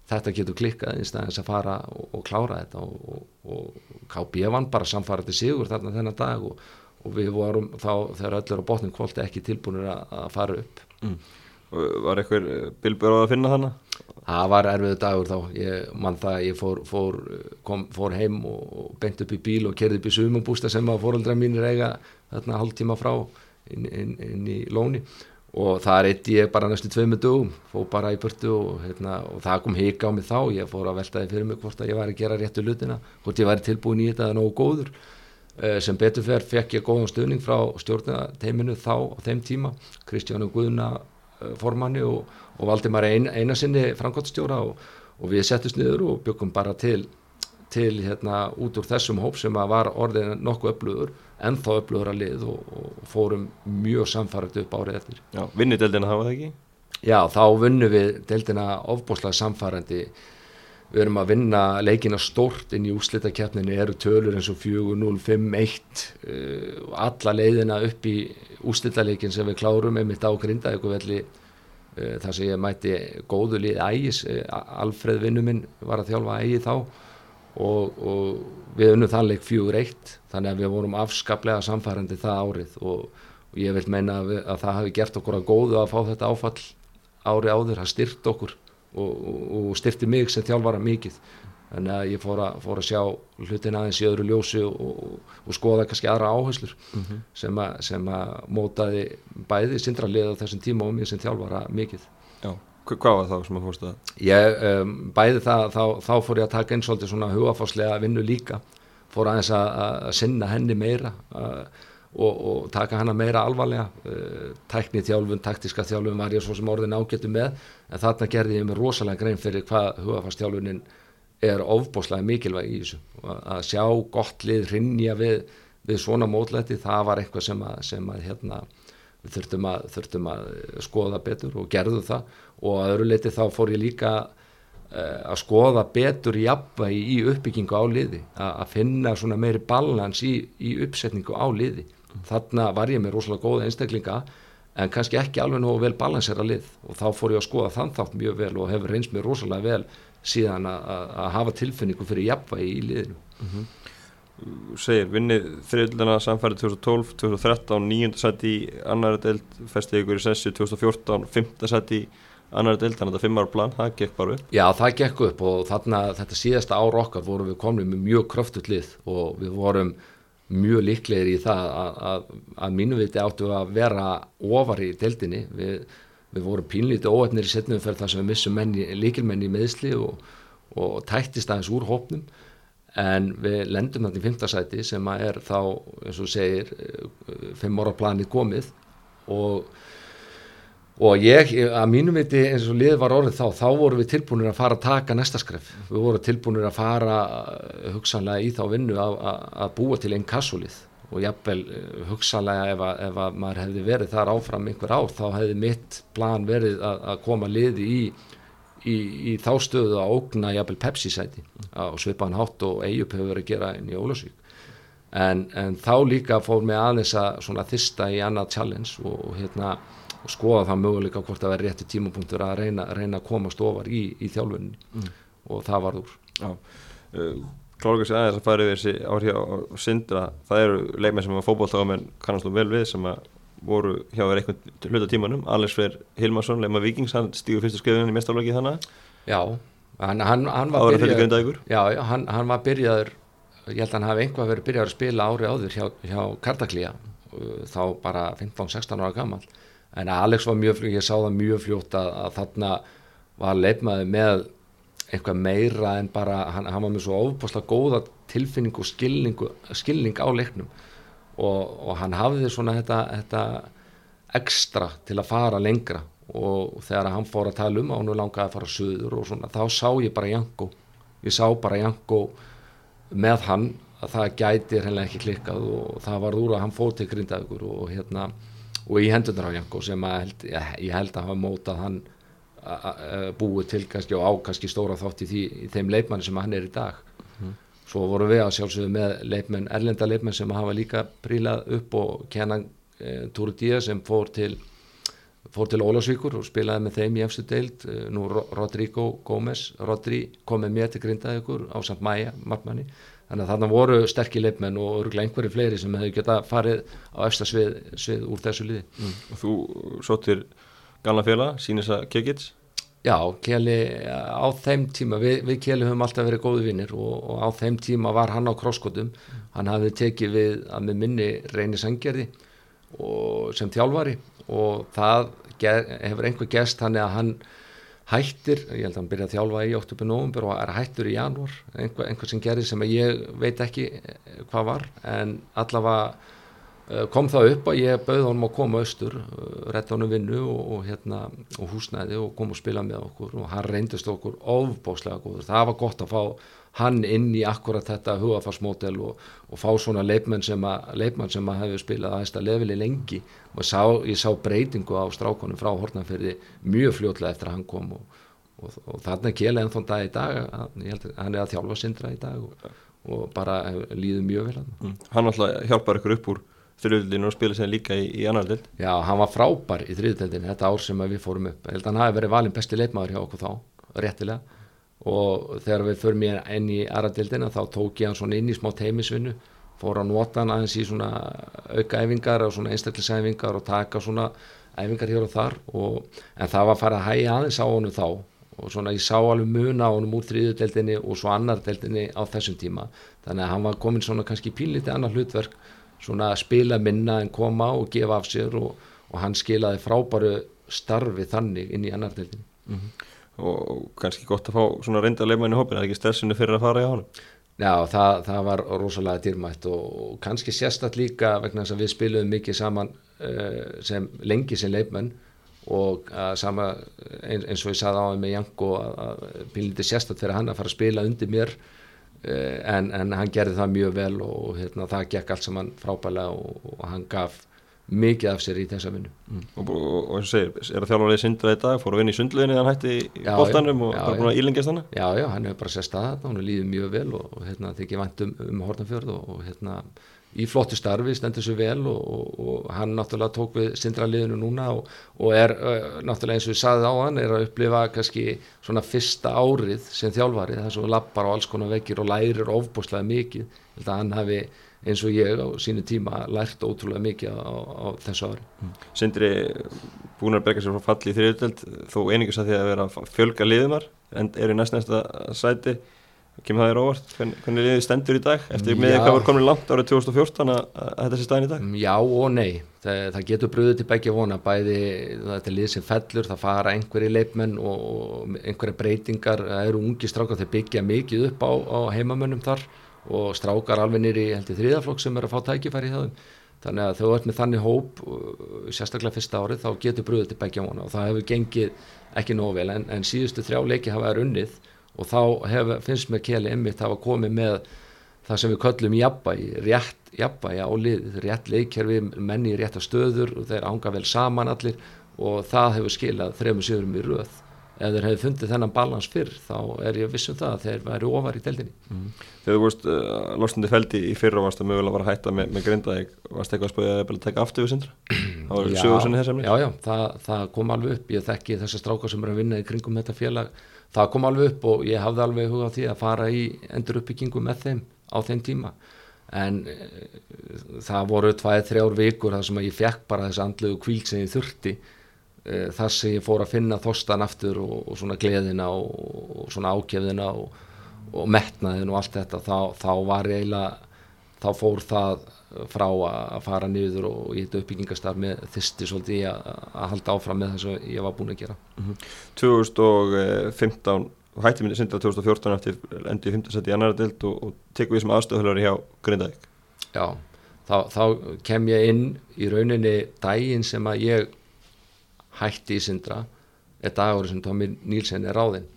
B: þetta getur klikkað í staðins að fara og, og klára þetta og, og, og KB vann bara samfarið til sigur þarna þennan dag og við vorum þá þegar öllur á botnum kvólti ekki tilbúinir að, að fara upp mm.
A: Var eitthvað bilbjörn á að finna hana?
B: Það var erfiðu dagur þá ég mann það, ég fór, fór, kom, fór heim og beint upp í bíl og kerði upp í sumabústa sem að fóröldra mínir eiga þarna hálf tíma frá inn, inn, inn í lóni og það reytti ég bara næstu tveimu dögum fóð bara í börtu og, hérna, og það kom hika á mig þá, ég fór að veltaði fyrir mig hvort að ég var að gera réttu lutina hvort ég væri tilbúin í þetta nógu góður. Uh, sem beturfer fekk ég góðan stuðning frá stjórnateiminu þá á þeim tíma Kristjánu Guðna uh, formanni og, og Valdimar ein, einasinni framkvæmstjóra og, og við settist niður og byggum bara til til hérna út úr þessum hóp sem var orðin nokkuð öflugur ennþá öflugur að lið og, og fórum mjög samfærið upp árið eftir.
A: Já, vinnir deildina hafa það ekki?
B: Já, þá vunnum við deildina ofbúslega samfærandi við erum að vinna leikina stort inn í úslitakeppninu eru tölur eins og 4-0, 5-1 uh, alla leiðina upp í úslitaleikin sem við klárum einmitt á grindaðjökuvelli uh, þar sem ég mæti góðu lið ægis, uh, Alfred vinnuminn var að þjálfa ægi þá og, og við unnum það leik fjögur eitt þannig að við vorum afskaplega samfærandi það árið og, og ég vil meina að, við, að það hafi gert okkur að góðu að fá þetta áfall ári áður, það styrt okkur og, og styrti mig sem þjálfara mikið. Þannig að ég fór að, fór að sjá hlutin aðeins í öðru ljósi og skoða kannski aðra áherslur mm -hmm. sem, a, sem að mótaði bæði sindralið á þessum tíma og mér sem þjálfara mikið.
A: Já Hvað var það sem að fórstu það?
B: Ég, um, bæði það, þá, þá fór ég að taka einn svolítið svona hugafáslega vinnu líka, fór aðeins að, að sinna henni meira uh, og, og taka hana meira alvarlega, uh, tækni þjálfun, taktiska þjálfun var ég svo sem orðin ágættu með, en þarna gerði ég mig rosalega grein fyrir hvað hugafástjálfunin er ofbóslega mikilvæg í þessu. Að sjá gott lið rinja við, við svona mótlæti, það var eitthvað sem að, sem að hérna, við þurftum að, þurftum að skoða betur og gerðu það. Og að öru leiti þá fór ég líka uh, að skoða betur jafnvægi í uppbyggingu á liði. Að, finna svona meiri balans í, í uppsetningu á liði. Þarna var ég með rosalega góða einstaklinga en kannski ekki alveg nógu vel balansera lið. Og þá fór ég að skoða þann þátt mjög vel og hefur reynst mér rosalega vel síðan að hafa tilfinningu fyrir jafnvægi í liðinu. Mm -hmm
A: segir, vinnið þriðluna samfærið 2012, 2013 nýjunda sett í annara deild festið ykkur í sessu 2014, fymta sett í annara deild, þannig að þetta fimm ára plan það gekk bara upp.
B: Já, það gekk upp og þarna þetta síðasta ára okkar vorum við komin með mjög kröftut lið og við vorum mjög líklegir í það að, að, að mínu viti áttu að vera ofar í deildinni við, við vorum pínlítið óetnir í setnum fyrir það sem við missum líkilmenni í meðsli og, og tættist aðeins úr hópnum en við lendum þetta í fymtasæti sem að er þá, eins og segir eh, fimm ára planið komið. Og og ég, að mínum viti eins og lið var orðið þá, þá vorum við tilbúinir að fara að taka næsta skref, við vorum tilbúinir að fara eh, hugsanlega í þá vinnu að, að búa til einn kassulið og jafnvel eh, hugsanlega ef að, ef að maður hefði verið þar áfram einhver ár þá hefði mitt plan verið að, að koma liði í í, í þá stöðu að ógna jafnvel Pepsi sæti á svipaðan hátt og Eyjup hefur verið að gera inn í Ólasvík en, en þá líka fór mig aðeins að svona þista í annað challenge og, og hérna og skoða það möguleika hvort það verði rétti tímapunktur að reyna, reyna að komast ofar í, í þjálfunni mm. og það var úr. Já,
A: klálega sér aðeins að fara yfir þessi áhrif á syndra, það eru leikmenn sem að fókbóltáðamenn kannast þú vel við sem að voru hjá þér eitthvað hluta tímanum. Alex Freyr Hilmarsson, leima vikings hann stígur fyrstu skriðunni í mestarlöki þannig
B: Já, hann, hann, hann var byrjaður Já, já hann, hann var byrjaður ég held að hann hafi einhvað verið byrjaður að spila ári áður hjá, hjá Kartaklíja þá bara 15-16 ára gammal en Alex var mjög fljótt, ég sá það mjög fljótt að, að þarna var leifmaði með eitthvað meira en bara, hann, hann var með svo ofbáslega góða tilfinning og skilning á leiknum og, og hann hafði svona þetta, þetta ekstra til að fara lengra. Og þegar hann fór að tala um að hann langaði að fara söður og svona þá sá ég bara Janko ég sá bara Janko með hann að það gæti hreinlega ekki klikkað og það var úr að hann fór til grindaðugur og hérna og í hendunar á Janko sem held, ég held að hafa mótað hann búið til kannski og á kannski stóra þátt í, því, í þeim leifmanni sem hann er í dag svo vorum við að sjálfsögðu með leifmenn, erlenda leifmenn sem hafa líka prílað upp og kenna e, Túri Díaz sem fór til til Ólásvíkur og spilaði með þeim í efstu deild, e, nú Rodrigo Gómez, Rodri kom með til grindaðugur á samt Maja, margmanni þannig að þarna voru sterkir leifmenn og örgulega einhverju fleiri sem hefur geta farið á efsta svið, svið úr þessu liði. Mm.
A: Og þú sóttir Galna Fjela, Sýnisa Kekits
B: Já, Kjeli á þeim tíma, við, við Kjeli höfum alltaf verið góði vinnir og, og á þeim tíma var hann á krosskotum, hann hafði tekið við að með minni reyni sangjarði sem þjálfari og það ger, hefur einhver gest hann eða hann hættir, ég held að hann byrja að þjálfa í oktober, november og er hættur í janúar. Einhver, einhver sem gerir sem ég veit ekki hvað var en allavega kom það upp að ég bauð honum að koma austur, eh, retta honum vinnu og, og, hérna, og húsnæði og koma og spila með okkur og hann reyndist okkur ofbóslega góður, það var gott að fá hann inn í akkurat þetta hugafarsmótel og, og fá svona leipmenn sem að, að hefur spilað aðeins að leveli lengi. Og sá, ég sá breytingu á strákonum frá Hortnafjörði mjög fljótlega eftir að hann kom og, þarna Kjell ennþá dag í dag að, held, hann er að þjálfa sindra í dag og bara líður mjög vel
A: mm. Hann alltaf hjálpar ykkur upp úr þrjöldinu og spila sér líka í, í annar dild
B: Já, hann var frábær í þrjöldinu þetta ár sem við fórum upp, ég held að hann hafi verið valin besti leipmaður hjá okkur þá, réttilega. Og þegar við förum ég inn í aðradildina þá tók ég hann svona inn í smá teimisvinnu fór að nota hann aðeins í svona aukaæfingar og svona einstaklisæfingar og taka svona æfingar hér og þar. Og, en það var að fara að hægja aðeins á honum þá og svona ég sá alveg muna á honum úr þrýðudeldinni og svo annar deldinni á þessum tíma. Þannig að hann var komin svona kannski píliti annar hlutverk svona spila minna en koma og gefa af sér og, og hann skilaði frábæru starfi þannig inn í annar deldinni mm -hmm
A: og kannski gott að fá svona reynda leifmenni hópin, er ekki stressinu fyrir að fara í honum?
B: Já, það, það var rosalega dýrmætt og kannski sérstaklega líka vegna þess að við spilum mikið saman uh, sem lengi sem leifmenn og uh, sama eins og ég saði á það með Janko að bílindi sérstaklega fyrir hann að fara að spila undir mér en, en hann gerði það mjög vel og hérna, það gekk allt saman frábælega og, og hann gaf mikið af sér í þessa vinnu.
A: Mm. og, og, og segir, er það þjálfarlega sindra í dag? Fór að vinna í sundleginni þann hætti í bóttanum og bara búin að ílengjast hana?
B: Já, já, hann hefur bara sett staða hann og líðið mjög vel og, hérna, þykir vant um, um Hortnafjörð og hérna í flottu starfi, stendur sér vel og hann náttúrulega tók við sindra liðinu núna og er uh, náttúrulega eins og við saðið á hann, er að upplifa kannski svona fyrsta árið sem þjálfarið, þess að lappar á alls konar vekir og lærir ofbúslega mikið, held að hann hafi eins og ég á sínu tíma lært ótrúlega mikið á, á þessu ári.
A: Mm. Sindri búin að berga sér frá falli í þriðutöld þó einingis að því að vera að fjölga liðumar en er í næst næsta sæti kemur það þér óvart, Hvern, hvernig liðið stendur í dag? Eftir með hvað voru komin langt árið 2014 að, að þetta sé staðin í dag.
B: Já og nei, það, það getur bröðið til begge vona. Bæði þetta lið sem fellur það fara einhverju leipmenn og einhverja breytingar, það eru ungi strákar þeir byggja mikið upp á, á heimamönnum þar og strákar alveg nýri heldur þriðaflokk sem er að fá tækifæri í það. Þannig að þau ert með þannig hóp uh, sérstaklega fyrsta árið þá getur bröðið til begja vona. Og það hefur gengið ekki nóg vel en, en síðustu þrjá leiki hafa er unnið og þá hef, finnst mér Keli Emmitt hafa komið með það sem við köllum jafnbæi, rétt jafnbæi á lið, rétt leikkerfi menni rétt á stöður og þeir ánga vel saman allir og það hefur skilað þrejum síðurum í röð. Ef þeir hefði fundið þennan balans fyrr þá er ég vissum það að þeir væri ofar í deldinni mm.
A: Þegar þú vorust uh, losnandi feldi í fyrra varst að mögulega að hætta með, með grindaðeg varst eitthvað að spöja að beila að taka aftur við sindra? Það var sögursunni þess að
B: Já, já, það, það kom alveg upp. Ég þekki þessar strákar sem er að vinna í kringum þetta félag það kom alveg upp og ég hafði alveg hugað því að fara í endur uppbyggingu með þeim á þeim tíma. En uh, það voru tvæð, þrjár vikur þar sem ég fekk bara þess andlegu kvíl sem ég þurfti e, þar sem ég fór að finna þostan aftur og, og svona gleðina og, og svona ákjefðina og, og metnaðin og allt þetta þá, þá var ég eiginlega þá fór það frá að fara niður og í þetta uppbyggingastar með þisti svolítið að, að halda áfram með þess að ég var búin að gera. Mm -hmm.
A: 2015 hætti myndið synda 2014 eftir endið 15 seti í annar dild og tekum við sem aðstöðuhölari hjá Grindavík.
B: Já, þá, þá kem ég inn í rauninni dægin sem að ég hætti í syndra er dagur sem Tómi Nílsen er ráðinn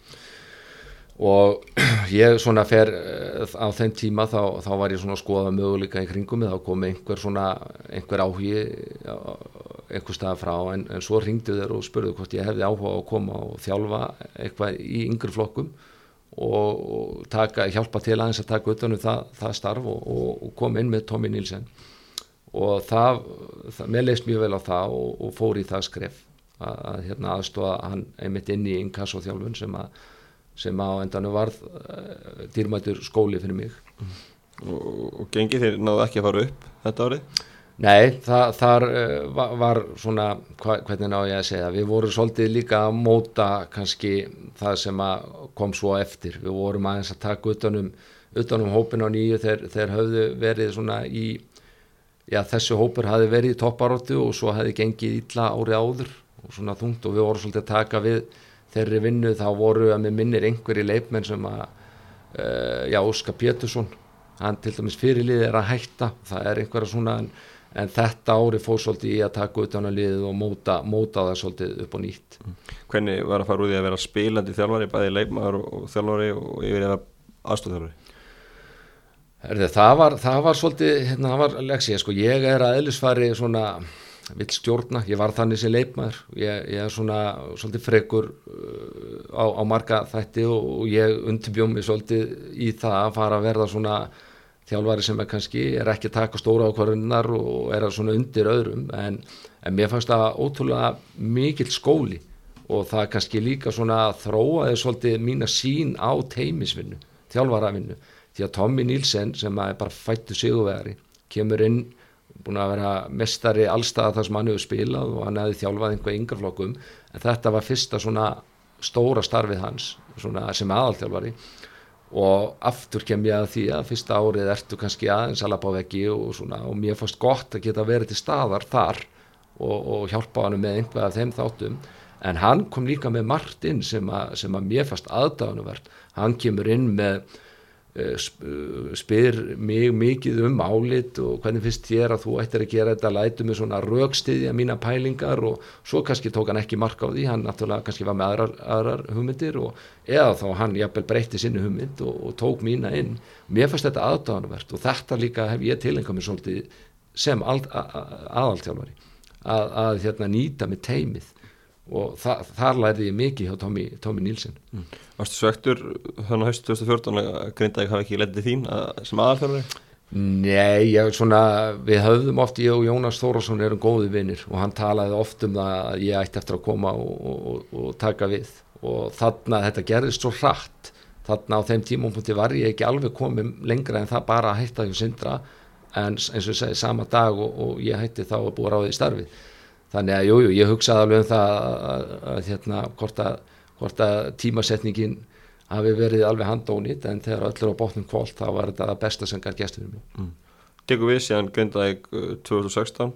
B: og ég svona fer eh, á þeim tíma þá, þá var ég svona að skoða möguleika í kringum þá kom einhver svona einhver áhugi einhver stað frá en, en svo ringdu þeir og spurðu hvort ég hefði áhuga að koma og þjálfa eitthvað í yngri flokkum og, og taka, hjálpa til aðeins að taka utanum það, það starf og, og, og kom inn með Tómi Nílsen og það, það mér leist mjög vel á það og fór í það skref að hérna, aðstóða hann einmitt inn í inkassóþjálfun sem að sem á endanum varð uh, dýrmætur skóli fyrir mig mm.
A: og, og gengið þér náðu ekki að fara upp þetta árið?
B: Nei, það, þar uh, var, svona hva, hvernig ná ég að segja, við vorum svolítið líka að móta kannski það sem kom svo eftir, við vorum aðeins að taka utanum, utanum hópin á nýju þegar höfðu verið svona í já þessu hópur hafi verið í topparóttu og svo hafi gengið illa árið áður og svona þungt og við vorum svolítið að taka við þeirri vinnu þá voru að með minnir einhverji leifmenn sem að uh, já, Óskar Pétursson hann til dæmis fyrirlið er að hætta það er einhverja svona en, en þetta ári fór svolítið í að taka út á hana liðið og móta, móta það svolítið upp og nýtt
A: Hvernig var að fara úr því að vera spilandi þjálfari, bæði leikmaður og, þjálfari og yfir eða aðstofþjálfari?
B: Það, var, það var svolítið, hérna, það var leksið, sko, ég er að eðlisfari svona vill stjórna, ég var þannig sem leikmaður, ég, ég er svona svolítið frekur uh, á, á marga þætti og, og ég undirbjóð mig svolítið í það að fara að verða svona þjálfari sem er kannski, er ekki að taka stóra ákvarðunar og er að svona undir öðrum. En, en mér fannst það ótrúlega mikill skóli og það kannski líka svona þróaði svolítið mína sín á teimisvinnu, þjálfaravinnu. Því að Tommy Nílsen sem er bara fættu sigurvegari kemur inn búin að vera mestari allstaða þar sem hann hefur spilað og hann hefði þjálfað einhvað yngreflokkum en þetta var fyrsta svona stóra starfið hans sem aðalþjálfari. Og aftur kem ég að því að fyrsta árið ertu kannski aðeins alveg á veggi og, svona, og mér fannst gott að geta verið til staðar þar og, og hjálpa hann með einhvað af þeim þáttum. En hann kom líka með margt inn sem að, sem að mér fannst aðdáðanuvert hann kemur inn með spyr mig mikið um álit og hvernig finnst þér að þú ættir að gera þetta? Lætu með svona raukstiðja mína pælingar og svo kannski tók hann ekki marka á því. Hann náttúrulega kannski var með aðrar, aðrar hugmyndir og eða þá hann jafnvel breytti sinni hugmynd og, og tók mína inn. Mér fannst þetta aðdáðanvert og þetta líka hef ég tilengað mér svolítið sem aðaltjálfari að, að hérna, nýta með teimið og þa þar læriði ég mikið hjá Tómi, Tómi Nílsen mm.
A: Varstu svektur þannig að haust 2014 að Grindavík hafi ekki letið þín að, sem aðalþjálfari?
B: Nei, ég, svona, við höfðum oft ég og Jónas Þórasson erum góði vinnir og hann talaði oft um það að ég ætti eftir að koma og, og, og taka við. Og þarna þetta gerðist svo hratt. Þarna á þeim tímumpunkti var ég ekki alveg komið lengra en það bara að hætta hjá Sindra. En eins og ég segi sama dag og, og ég hætti þá að búa ráðið í starfið þannig að jújú, jú, ég hugsaði alveg um það að, að, hérna, hvort að, hvort að tímasetningin hafi verið alveg handónit en þegar öllur á bóttum kvólt þá var þetta besta sem gæti gestur mér mm.
A: Tekur við síðan Grindaðeg 2016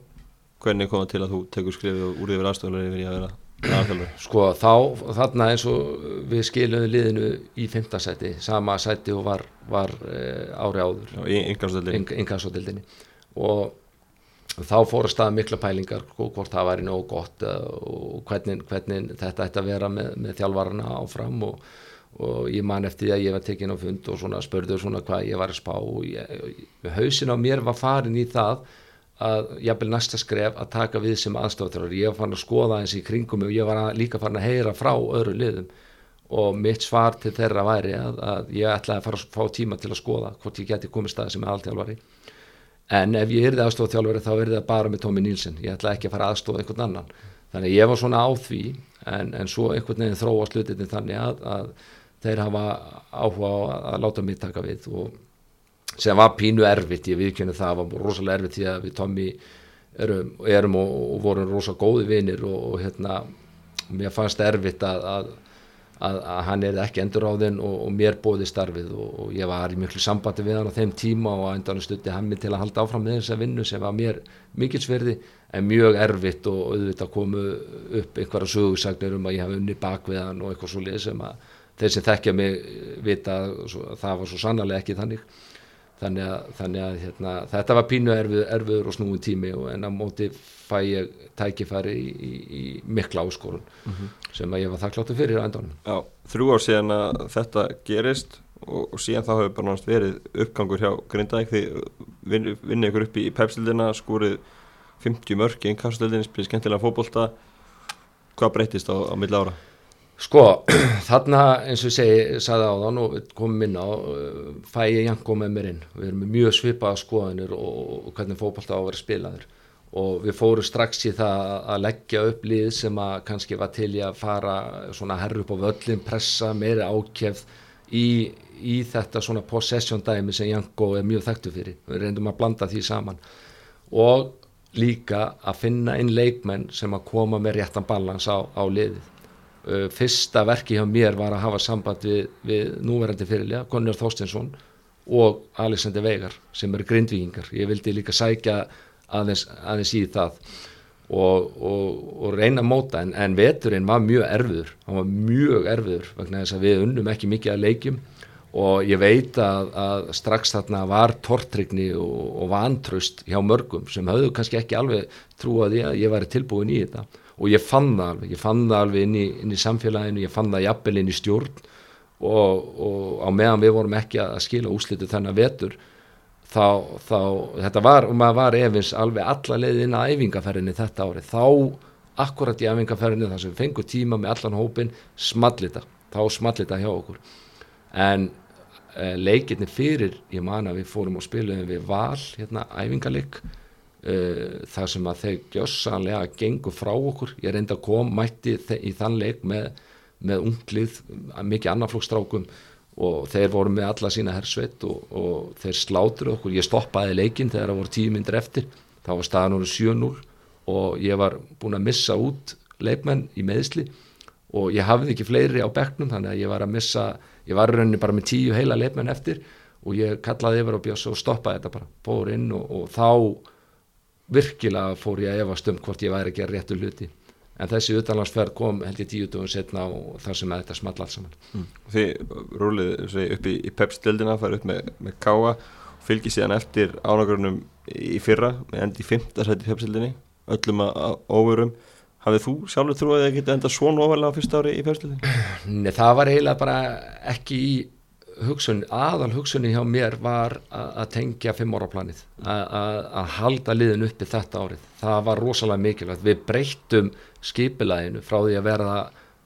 A: hvernig kom það til að þú tekur skrifið úr því að vera aðstoflega yfir í að vera aðalþjálfur?
B: Sko þá, þarna eins og við skilum liðinu í fymtasæti, sama sæti og var, var e, ári áður.
A: Í
B: ingansótildinni og þá fór að staða mikla pælingar hvort það væri nógu gott uh, og hvernig, hvernig þetta ætti að vera með, með þjálfarana áfram og, og ég man eftir því að ég var tekinn á fund og svona spörður svona hvað ég var að spá og ég, hausin á mér var farin í það að ég vil næsta skref að taka við sem aðstofþjóðar, ég var farin að skoða eins í kringum og ég var að, líka farin að heyra frá öðru liðum og mitt svar til þeirra væri að, að ég ætlaði að fara að fá tíma til að skoða hvort ég geti komið stað sem aðalþjálfari en ef ég erði aðstofa þjálfur þá erði það bara með Tómi Nílsen ég ætla ekki að fara aðstofa einhvern annan. Þannig ég var svona á því en, en svo einhvern veginn þróa slutinni þannig að, að þeir hafa áhuga á að láta mig taka við. Og sem var pínu erfitt ég viðkynna það var rosalega erfitt því að við Tómi erum, erum og, og vorum rosalega góði vinir og, og hérna mér fannst erfitt að, að að, að hann er ekki endur á þinn og, og mér bóði starfið og, og ég var í miklu sambandi við hann á þeim tíma og endan stutti hann mig til að halda áfram með þessa vinnu sem var mér mikilsverði en mjög erfitt og auðvitað komu upp einhverja sögursagnir um að ég hef unni bak við hann og eitthvað svo lið sem að þeir sem þekkja mig vita að það var svo sannarlega ekki þannig þannig að, þannig að hérna, þetta var pínu erfið, erfiður og snúin tími og en á móti fæ ég tækifæri í, í, í mikla áskorun mm -hmm. sem að ég var þakkláttu fyrir á endanum.
A: Já, þrjú ár síðan að þetta gerist og, og síðan þá hefur bara náttúrulega verið uppgangur hjá Grindavík því vin, vinnið ykkur upp í pepsildina, skúrið 50 mörg í innkastildin, spilið skemmtilega fókbólta hvað breytist á, á milla ára?
B: Sko, þarna eins og ég sagði á þann og komum inn á, fæ ég Janko með mér inn. Við erum mjög svipaða skoðanir og, hvernig fókbalta á að vera spilaður og við fórum strax í það að leggja upp lið sem að kannski var til í að fara svona herru upp á völlin, pressa, meiri ákjefð í, í þetta svona possession dæmi sem Janko er mjög þekktu fyrir. Við reyndum að blanda því saman og líka að finna inn leikmenn sem að koma með réttan balans á, á liðið fyrsta verki hjá mér var að hafa samband við, við núverandi fyrirlega, Gunnar Þorstinsson og Alexander Veigar sem eru grindvíkingar, ég vildi líka sækja aðeins, aðeins í það og, og, og reyna að móta. En, en veturinn var mjög erfiður. Hann var mjög erfiður vegna þess að við unnum ekki mikið að leikjum og ég veit að, að strax þarna var tortrygni og, og vantröst hjá mörgum sem höfðu kannski ekki alveg trúið að ég væri tilbúin í þetta og ég fann það alveg, ég fann það alveg inn í, inn í samfélaginu, ég fann það jafnvel inn í stjórn. Og, og á meðan við vorum ekki að skila úslitu þennan vetur þá, þá þetta var, og maður var efins alveg alla leiðin að æfingaferðinni þetta ári, þá akkurat í æfingaferðinni þar sem við fengum tíma með allan hópin smallita, þá smallita hjá okkur. En e, leikirni fyrir, ég man að við fórum og spilum við val, hérna æfingaleg e, þar sem að þeir gjössanlega gengur frá okkur. Ég reynda að kom, mætti í þann leik með, með unglið mikið annarflókstrákum og þeir voru með alla sína hersveit og, og þeir slátur okkur, ég stoppaði leikin þegar það voru tíu myndir eftir. Þá var staðan voru 7-0 og ég var búin að missa út leikmenn í meðsli og ég hafði ekki fleiri á bekknum þannig að ég var að missa, ég var rauninni bara með tíu heila leikmenn eftir og ég kallaði yfir bjöss og stoppaði þetta bara, fór inn og, og þá virkilega fór ég að efast um hvort ég væri að réttu hluti en þessi utanlandsferð kom held ég tíu dögum setna og þar sem þetta small alls saman mm.
A: Þið rúlið upp í, í Pepsi-dildina farið upp með, með Káa fylgið síðan eftir ánagörnum í fyrra með endi í fymta sæti Pepsi-dildinni öllum að óverum hafið þú sjálfur trúið að það geta enda svona ofalega fyrsta ári í Pepsi-dildinni?
B: Nei, það var eiginlega bara ekki í hugsun, aðal hugsunni hjá mér var að tengja fimm ára planið að halda liðin uppi þetta árið. Það var rosalega mikilvægt. Við breyttum skipilæginu frá því að verða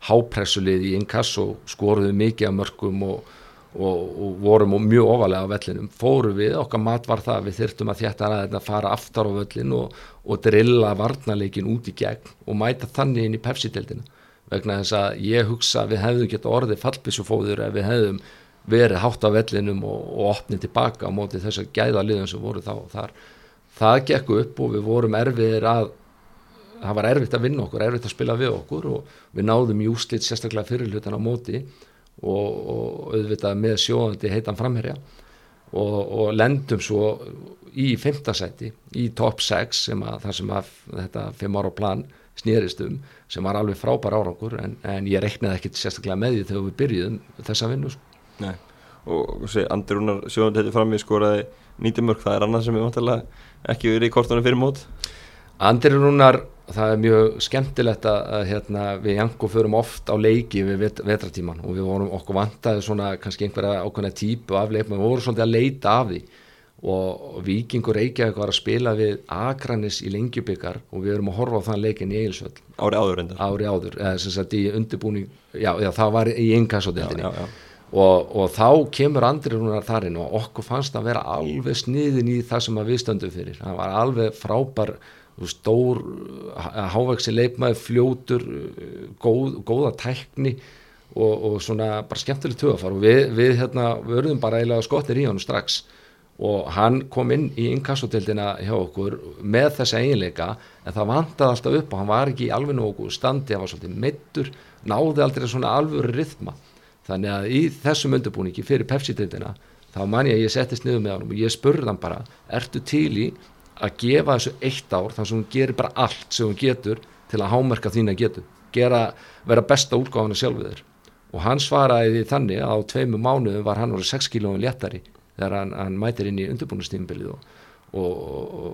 B: hápressulið í inkasso skoruðum mikið af mörgum og, og, og vorum mjög ofalega á vellinum. Fóru við, okkar mat var það við þyrtum að þjætta að fara aftar á völlin og, og drilla varnarleikin út í gegn og mæta þannig inn í pepsi-deldina vegna þess að ég hugsa að við hefðum geta orðið fallbísufóður ef við hefðum verið hátt á vellinum og, og opnið tilbaka á móti þess að gæða liðum sem voru þá þar. Það gekk upp og við vorum erfiðir að það var erfitt að vinna okkur, erfitt að spila við okkur og við náðum júslit sérstaklega fyrirlutan á móti og, og auðvitað með sjóðandi heitan framherja og, og lendum svo í femtasæti í top 6 sem að það sem að þetta 5 ára plan snýrist um sem var alveg frábær árangur en, en ég reknaði ekkert sérstaklega með því þegar við byrjuðum þessa vinnu sko.
A: Nei, og Andri Rúnar sjóðandi þetta fram í skoraði nýttumörk, það er annað sem vantilega ekki verið í kortunum fyrir mót.
B: Andri Rúnar, það er mjög skemmtilegt að, að hérna, við Janko förum oft á leiki við vet, vetratíman og við vorum okkur vantaði svona kannski einhverja ákveðna típu af leikma, við vorum svolítið að leita af því. Og Vikingur Reykjavík var að spila við Akranis í lengjubikar og við erum að horfa á þann leikin í Eilsvöld
A: Ári áður enda
B: Ári áður, eða sem sagt í undirbúning já, já, það var í einkassódeldinni og, og þá kemur Andri Rúnar þarinn og okkur fannst að vera alveg sniðin í það sem við stöndum fyrir. Það var alveg frábær stór, hávægsi leipmaði fljótur góð, góða tækni og, og svona bara skemmtileg tögafar og við, við hérna verðum bara eiginlega skottir í hann strax. Og hann kom inn í inkassotildina hjá okkur með þessi eiginleika en það vantaði alltaf upp og hann var ekki alveg nógu standi, hann var svolítið mittur náði aldrei svona alvöru rithma þannig að í þessum undirbúningi fyrir Pepsi-dildina þá man ég að ég settist niður með hann og ég spurði hann bara ertu til í að gefa þessu eitt ár þar sem hún gerir bara allt sem hún getur til að hámerka þín að getur gera, vera besta útgáðan að sjálfu þér og hann svaraði þannig að á tveimu mánuðum var hann orðið 6 kílóin léttari þegar hann, hann mætir inn í undirbúinustímbilið og, og,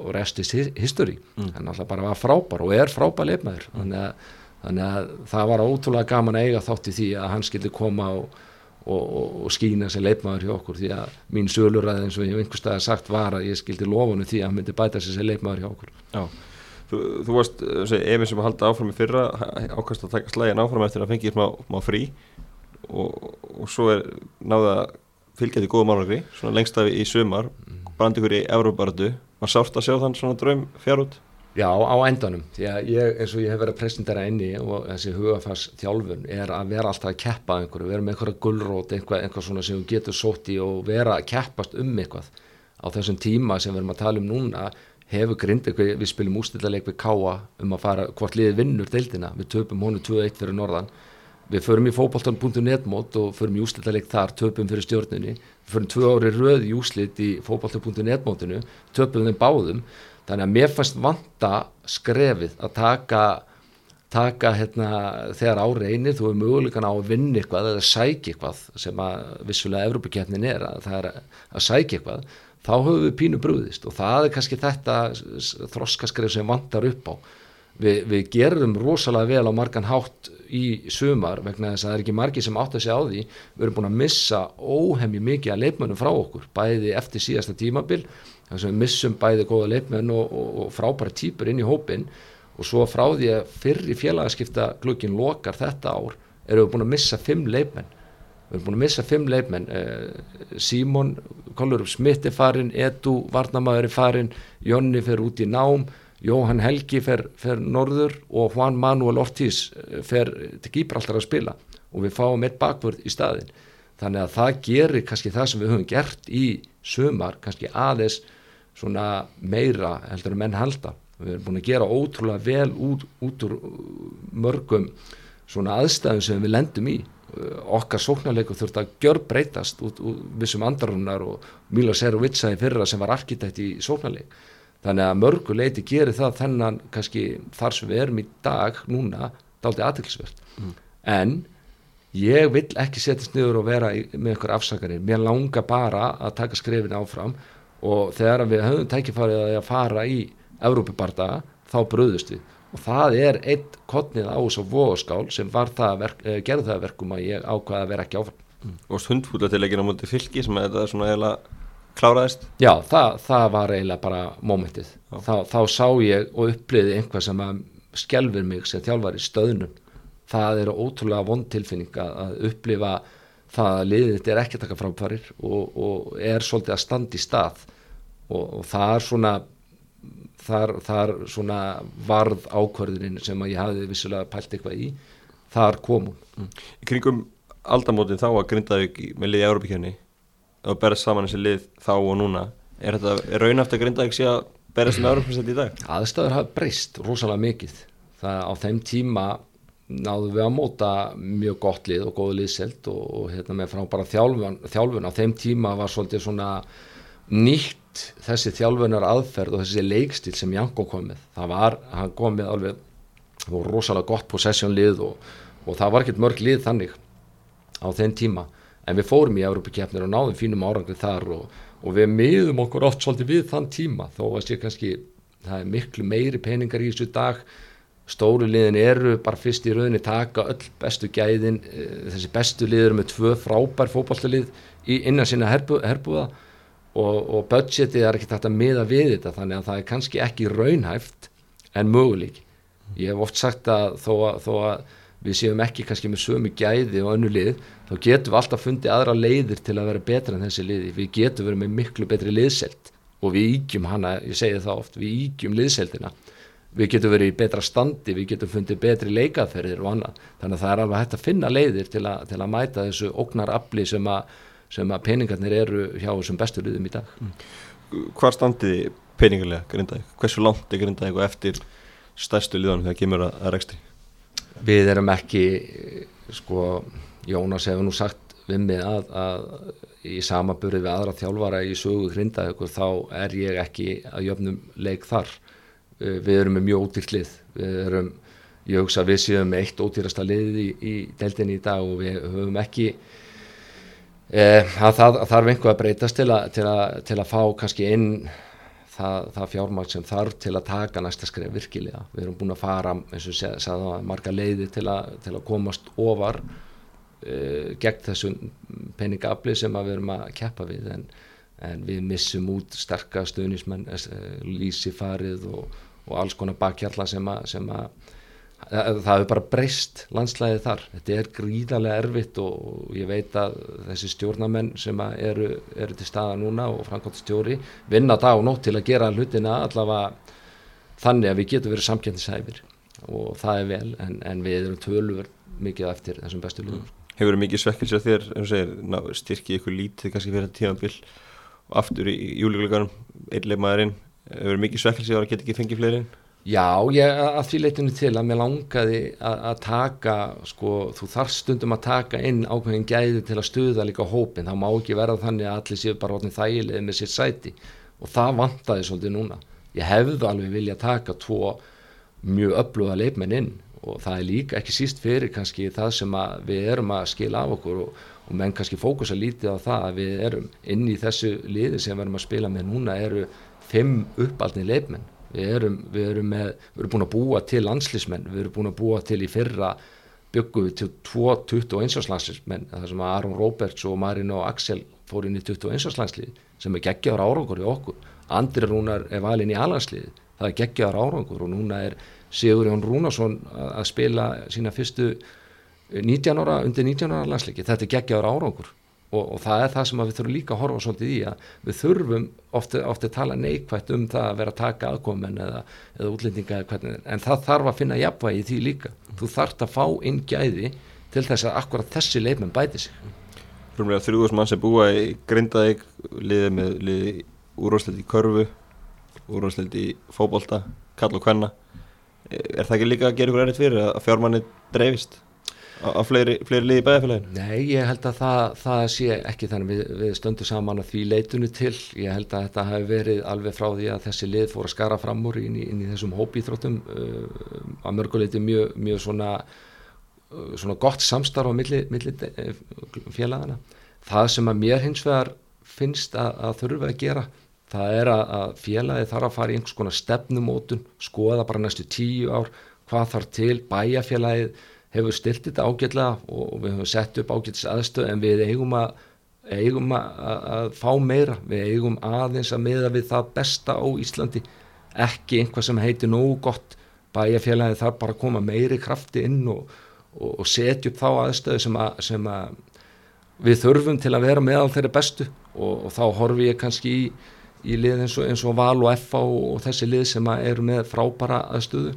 B: og restist history mm. hann alltaf bara var frábær og er frábær leifmaður mm. þannig að þannig að það var ótrúlega gaman að eiga þátt í því að hann skildi koma og, og, og, og skýna sér leipmaður hjá okkur því að mín söluræði eins og ég einhver stað sagt var að ég skildi lofunu því að hann myndi bæta sér sér leipmaður hjá okkur.
A: Já, þú, þú varst efinn sem að halda áfram í fyrra ákvæmst að taka slægin áfram eftir að fengi smá, smá frí og svo er náða fylgjandi góða málagri, svona lengst af í sumar mm. brandi ykkur í Európardu var sárt að sjá þann svona draum fjár út
B: Já, á endanum, ég, eins og ég hef verið að presentera inni og þessi hugafars þjálfun er að vera alltaf að keppa einhverju, vera með einhverja gullrót, einhvað, einhvað svona sem þú getur sótt í og vera að keppast um eitthvað. Á þessum tíma sem við erum að tala um núna hefur grind eitthvað, við spilum ústillarleik við Káa um að fara hvort liðið vinnur deildina, við töpum honu 2-1 fyrir norðan við förum í fókbaltan.net mót og förum í úslitaleg þar, töpum fyrir stjórnunni við förum tvö ári röð í úslit í fókbaltan.net mótinu, töpum þeim báðum. Þannig að mér fannst vanta skrefið að taka taka hérna þegar á reynir þú er mögulegan á að vinna eitthvað eða sækja eitthvað sem að vissulega Evrópakefnin er að það er að sækja eitthvað þá höfum við pínu brúðist og það er kannski þetta þroskaskref sem vantar upp á við, við gerum rosalega vel á margan hátt í sumar vegna þess að það er ekki margi sem átt að segja á því. Við erum búin að missa óhemmi mikið að leifmönnum frá okkur, bæði eftir síðasta tímabil, þess að við missum bæði góða leifmönn og, og, og frábæra týpur inn í hópin og svo frá því að fyrri félagaskipta glukkin lokar þetta ár erum við búin að missa fimm leifmenn við erum búin að missa fimm leifmenn eh, Símon, Kollurup Smith er farin Edu, Varnamæður er farin Jonni fer út í nám Jóhann Helgi fer, fer norður og Juan Manuel Ortiz eh, fer til Gíbraltar að spila. Og við fáum eitt bakvörð í staðin þannig að það gerir kannski það sem við höfum gert í sumar kannski aðeins svona meira heldur en menn halda. Við erum búin að gera ótrúlega vel út, út úr mörgum svona aðstæðum sem við lendum í. Okkar sóknarleiku þurft að gjör breytast út úr vissum andarunar og Milo Serovitsa í fyrra sem var arkitekt í sóknarleik þannig að mörgu leiti gerir það þennan kannski þar sem við erum í dag núna dálítið aðtilsvert mm. en ég vil ekki setjast niður og vera í, með einhver afsakarinn, mér langar bara að taka skrefin áfram og þegar við höfum tækifarið að fara í Európubardaga þá bröðust við og það er eitt kottnið á þessu vóðskál sem verk, eh, gerði það verkum að ég ákvaði að vera ekki áfram
A: mm. Og stundfúla til ekki á múti fylki sem er þetta svona eiginlega kláraðist?
B: Já, það, það var eiginlega bara mómentið. Þá, þá sá ég og uppliði einhvað sem að skjálfur mig sem þjálfar í stöðnum. Það er ótrúlega vond tilfinning að upplifa það að liðið þetta er ekki taka fráfarir og, og er svolítið að standa í stað og, og það er svona þar, þar svona varð ákvörðin sem að ég hafi vissulega pælt eitthvað í þar komum.
A: Mm. Í kringum aldamótin þá að Grindavík með liðið í Európa-kjörni og berðast saman þessi lið þá og núna er þetta raun eftir að Grindavík sé að berðast með Európa-kjörni í dag?
B: Aðstöður hafa breyst rosalega mikið. Það á þeim tíma náðu við að móta mjög gott lið og góðu liðselt og, og hérna með frá bara þjálfun, þjálfun. Á þeim tíma var svolítið svona nýtt þessi þjálfunar aðferð og þessi leikstil sem Janko kom með. Það var, hann kom með alveg var rosalega gott possession lið og, og það var ekkert mörg lið þannig á þenn tíma en við fórum í Európa-kjefnir og náðum fínum árangri þar og, og við miðum okkur oft svolítið við þann tíma. Þó að sé kannski það er miklu meiri peningar í þessu dag. Stóru liðin eru bara fyrst í rauninni taka öll bestu gæðin eh, þessi bestu lið eru með tvö frábær fókbaltalið innan sína herbu, herbúða. Og, og budgetið er ekki tætt að miða við þetta þannig að það er kannski ekki raunhæft en möguleik ég hef oft sagt að þó að, þó að við séum ekki kannski með sömu gæði og önnu lið þá getum við alltaf fundið aðra leiðir til að vera betra en þessi liði við getum verið með miklu betri liðselt og við ígjum hana, ég segi það oft við ígjum liðseltina við getum verið í betra standi, við getum fundið betri leikaferðir og annað, þannig að það er alveg hægt að finna leiðir til að, til að mæta þessu ógnarafli sem að sem að peningarnir eru hjá þessum bestu liðum í dag mm.
A: Hvar standiði peningarlega Grindavík? Hversu langt er Grindavík og eftir stærstu liðanum þegar kemur að rekstri?
B: Við erum ekki sko, Jónas hefur nú sagt við mig að, að í samaburði við aðra þjálfara í sögu Grindavík þá er ég ekki að jöfnum leik þar. Við erum með mjög ódýrt lið. Við erum, ég hugsa við séum eitt ódýrasta lið í, í deldinni í dag og við höfum ekki Eh, það, það þarf einhver að breytast til að, til að, til að fá kannski inn það, það fjármægt sem þarf til að taka næsta skrif virkilega. Við erum búin að fara, eins og sagði það, marga leiði til að, til að komast ofar uh, gegn þessum peningafli sem við erum að keppa við en, en við missum út sterkast stuðnismenn, uh, lísi farið og, og alls konar bakkjalla sem að það hefur bara breyst landslæðið þar. Þetta er gríðarlega erfitt og ég veit að þessi stjórnamenn sem eru, eru til staða núna og framkvæmt stjóri vinna dag og nótt til að gera hlutina allavega þannig að við getum verið samkjöndinsæfir og það er vel en, en við erum tölur mikið eftir þessum bestu ljúðum mm.
A: Hefur verið mikið svekkilsið þér ná, styrkið ykkur lítið kannski fyrir tímanbill og aftur í júlíkuleikarum einlega maðurinn, hefur mikið svekkilsið að geta ekki fengið fleirinn
B: Já, ég að því leitinu til að mér langaði að, taka, sko, þú þarf stundum að taka inn ákveðin gæði til að stuða líka hópin, það má ekki verða þannig að allir séu bara orðin þægilegið með sér sæti. Og það vantaði svolítið núna. Ég hefðu alveg vilja taka tvo mjög öfluga leifmenn inn. Og það er líka ekki síst fyrir kannski það sem við erum að skila af okkur og, og menn kannski fókusa lítið á það að við erum. Inn í þessu liði sem við erum að spila með núna eru fimm uppaldni leifmenn við erum, við erum, með, við erum búin að búa til landslísmenn, við erum búin að búa til í fyrra byggum við til 21. landslismenn, það sem að Aron Roberts og Marin og Axel fór inn í 21. landslið sem er geggjaður árangur í okkur, Andri Rúnar er valin í alhanslið, það er geggjaður árangur og núna er Sigur Jón Rúnarsson að spila sína fyrstu 19 ára, undir 19 ára landsliki, þetta er geggjaður árangur og, og það er það sem við þurfum líka að horfa svolítið í að við þurfum ofte, ofte tala neikvægt um það að vera að taka aðkomin eða, eða útlendinga eða hvernig en það þarf að finna jafnvægi í því líka. Þú þarft að fá inn gæði til þess að akkurat þessi leifmenn bæti sig.
A: Rúmlega þrjúðus mann sem búa í Grindavík liðið með liðið úrváðsleiti í körfu úrváðsleiti í fókbólta, kall og kvenna. Er það ekki líka að gera ykkur erriðt fyrir að fjármanni dreifist? Á fleiri, fleiri liði bæðafélaginu?
B: Nei, ég held að það, það sé ekki þannig. Við, við stöndum saman að því leitunu til. Ég held að þetta hafi verið alveg frá því að þessi lið fór að skara fram úr inn í, inn í þessum hópíþróttum uh, að mörguleiti mjög, mjög svona, uh, svona gott samstarf á milli, milli uh, félagana það sem að mér hins vegar finnst að, að þurfa að gera það er að félagi þarf að fara í einhvers konar stefnumótun skoða bara næstu tíu ár hvað þarf til bæjafélagið hefur stilt þetta ágætlega og við hefum sett upp ágættis aðstöð en við eigum að, eigum að, að fá meira, við eigum aðeins að miða við það besta á Íslandi. Ekki einhvað sem heitir nógu gott. Bæjarfélagi þarf bara að koma meiri krafti inn og, og, og setja upp þá aðstöðu sem, að, sem við þurfum til að vera meðal þeirri bestu. Og, og þá horfi ég kannski í, í lið eins eins og Val og FA og þessi lið sem eru með frábara aðstöðu.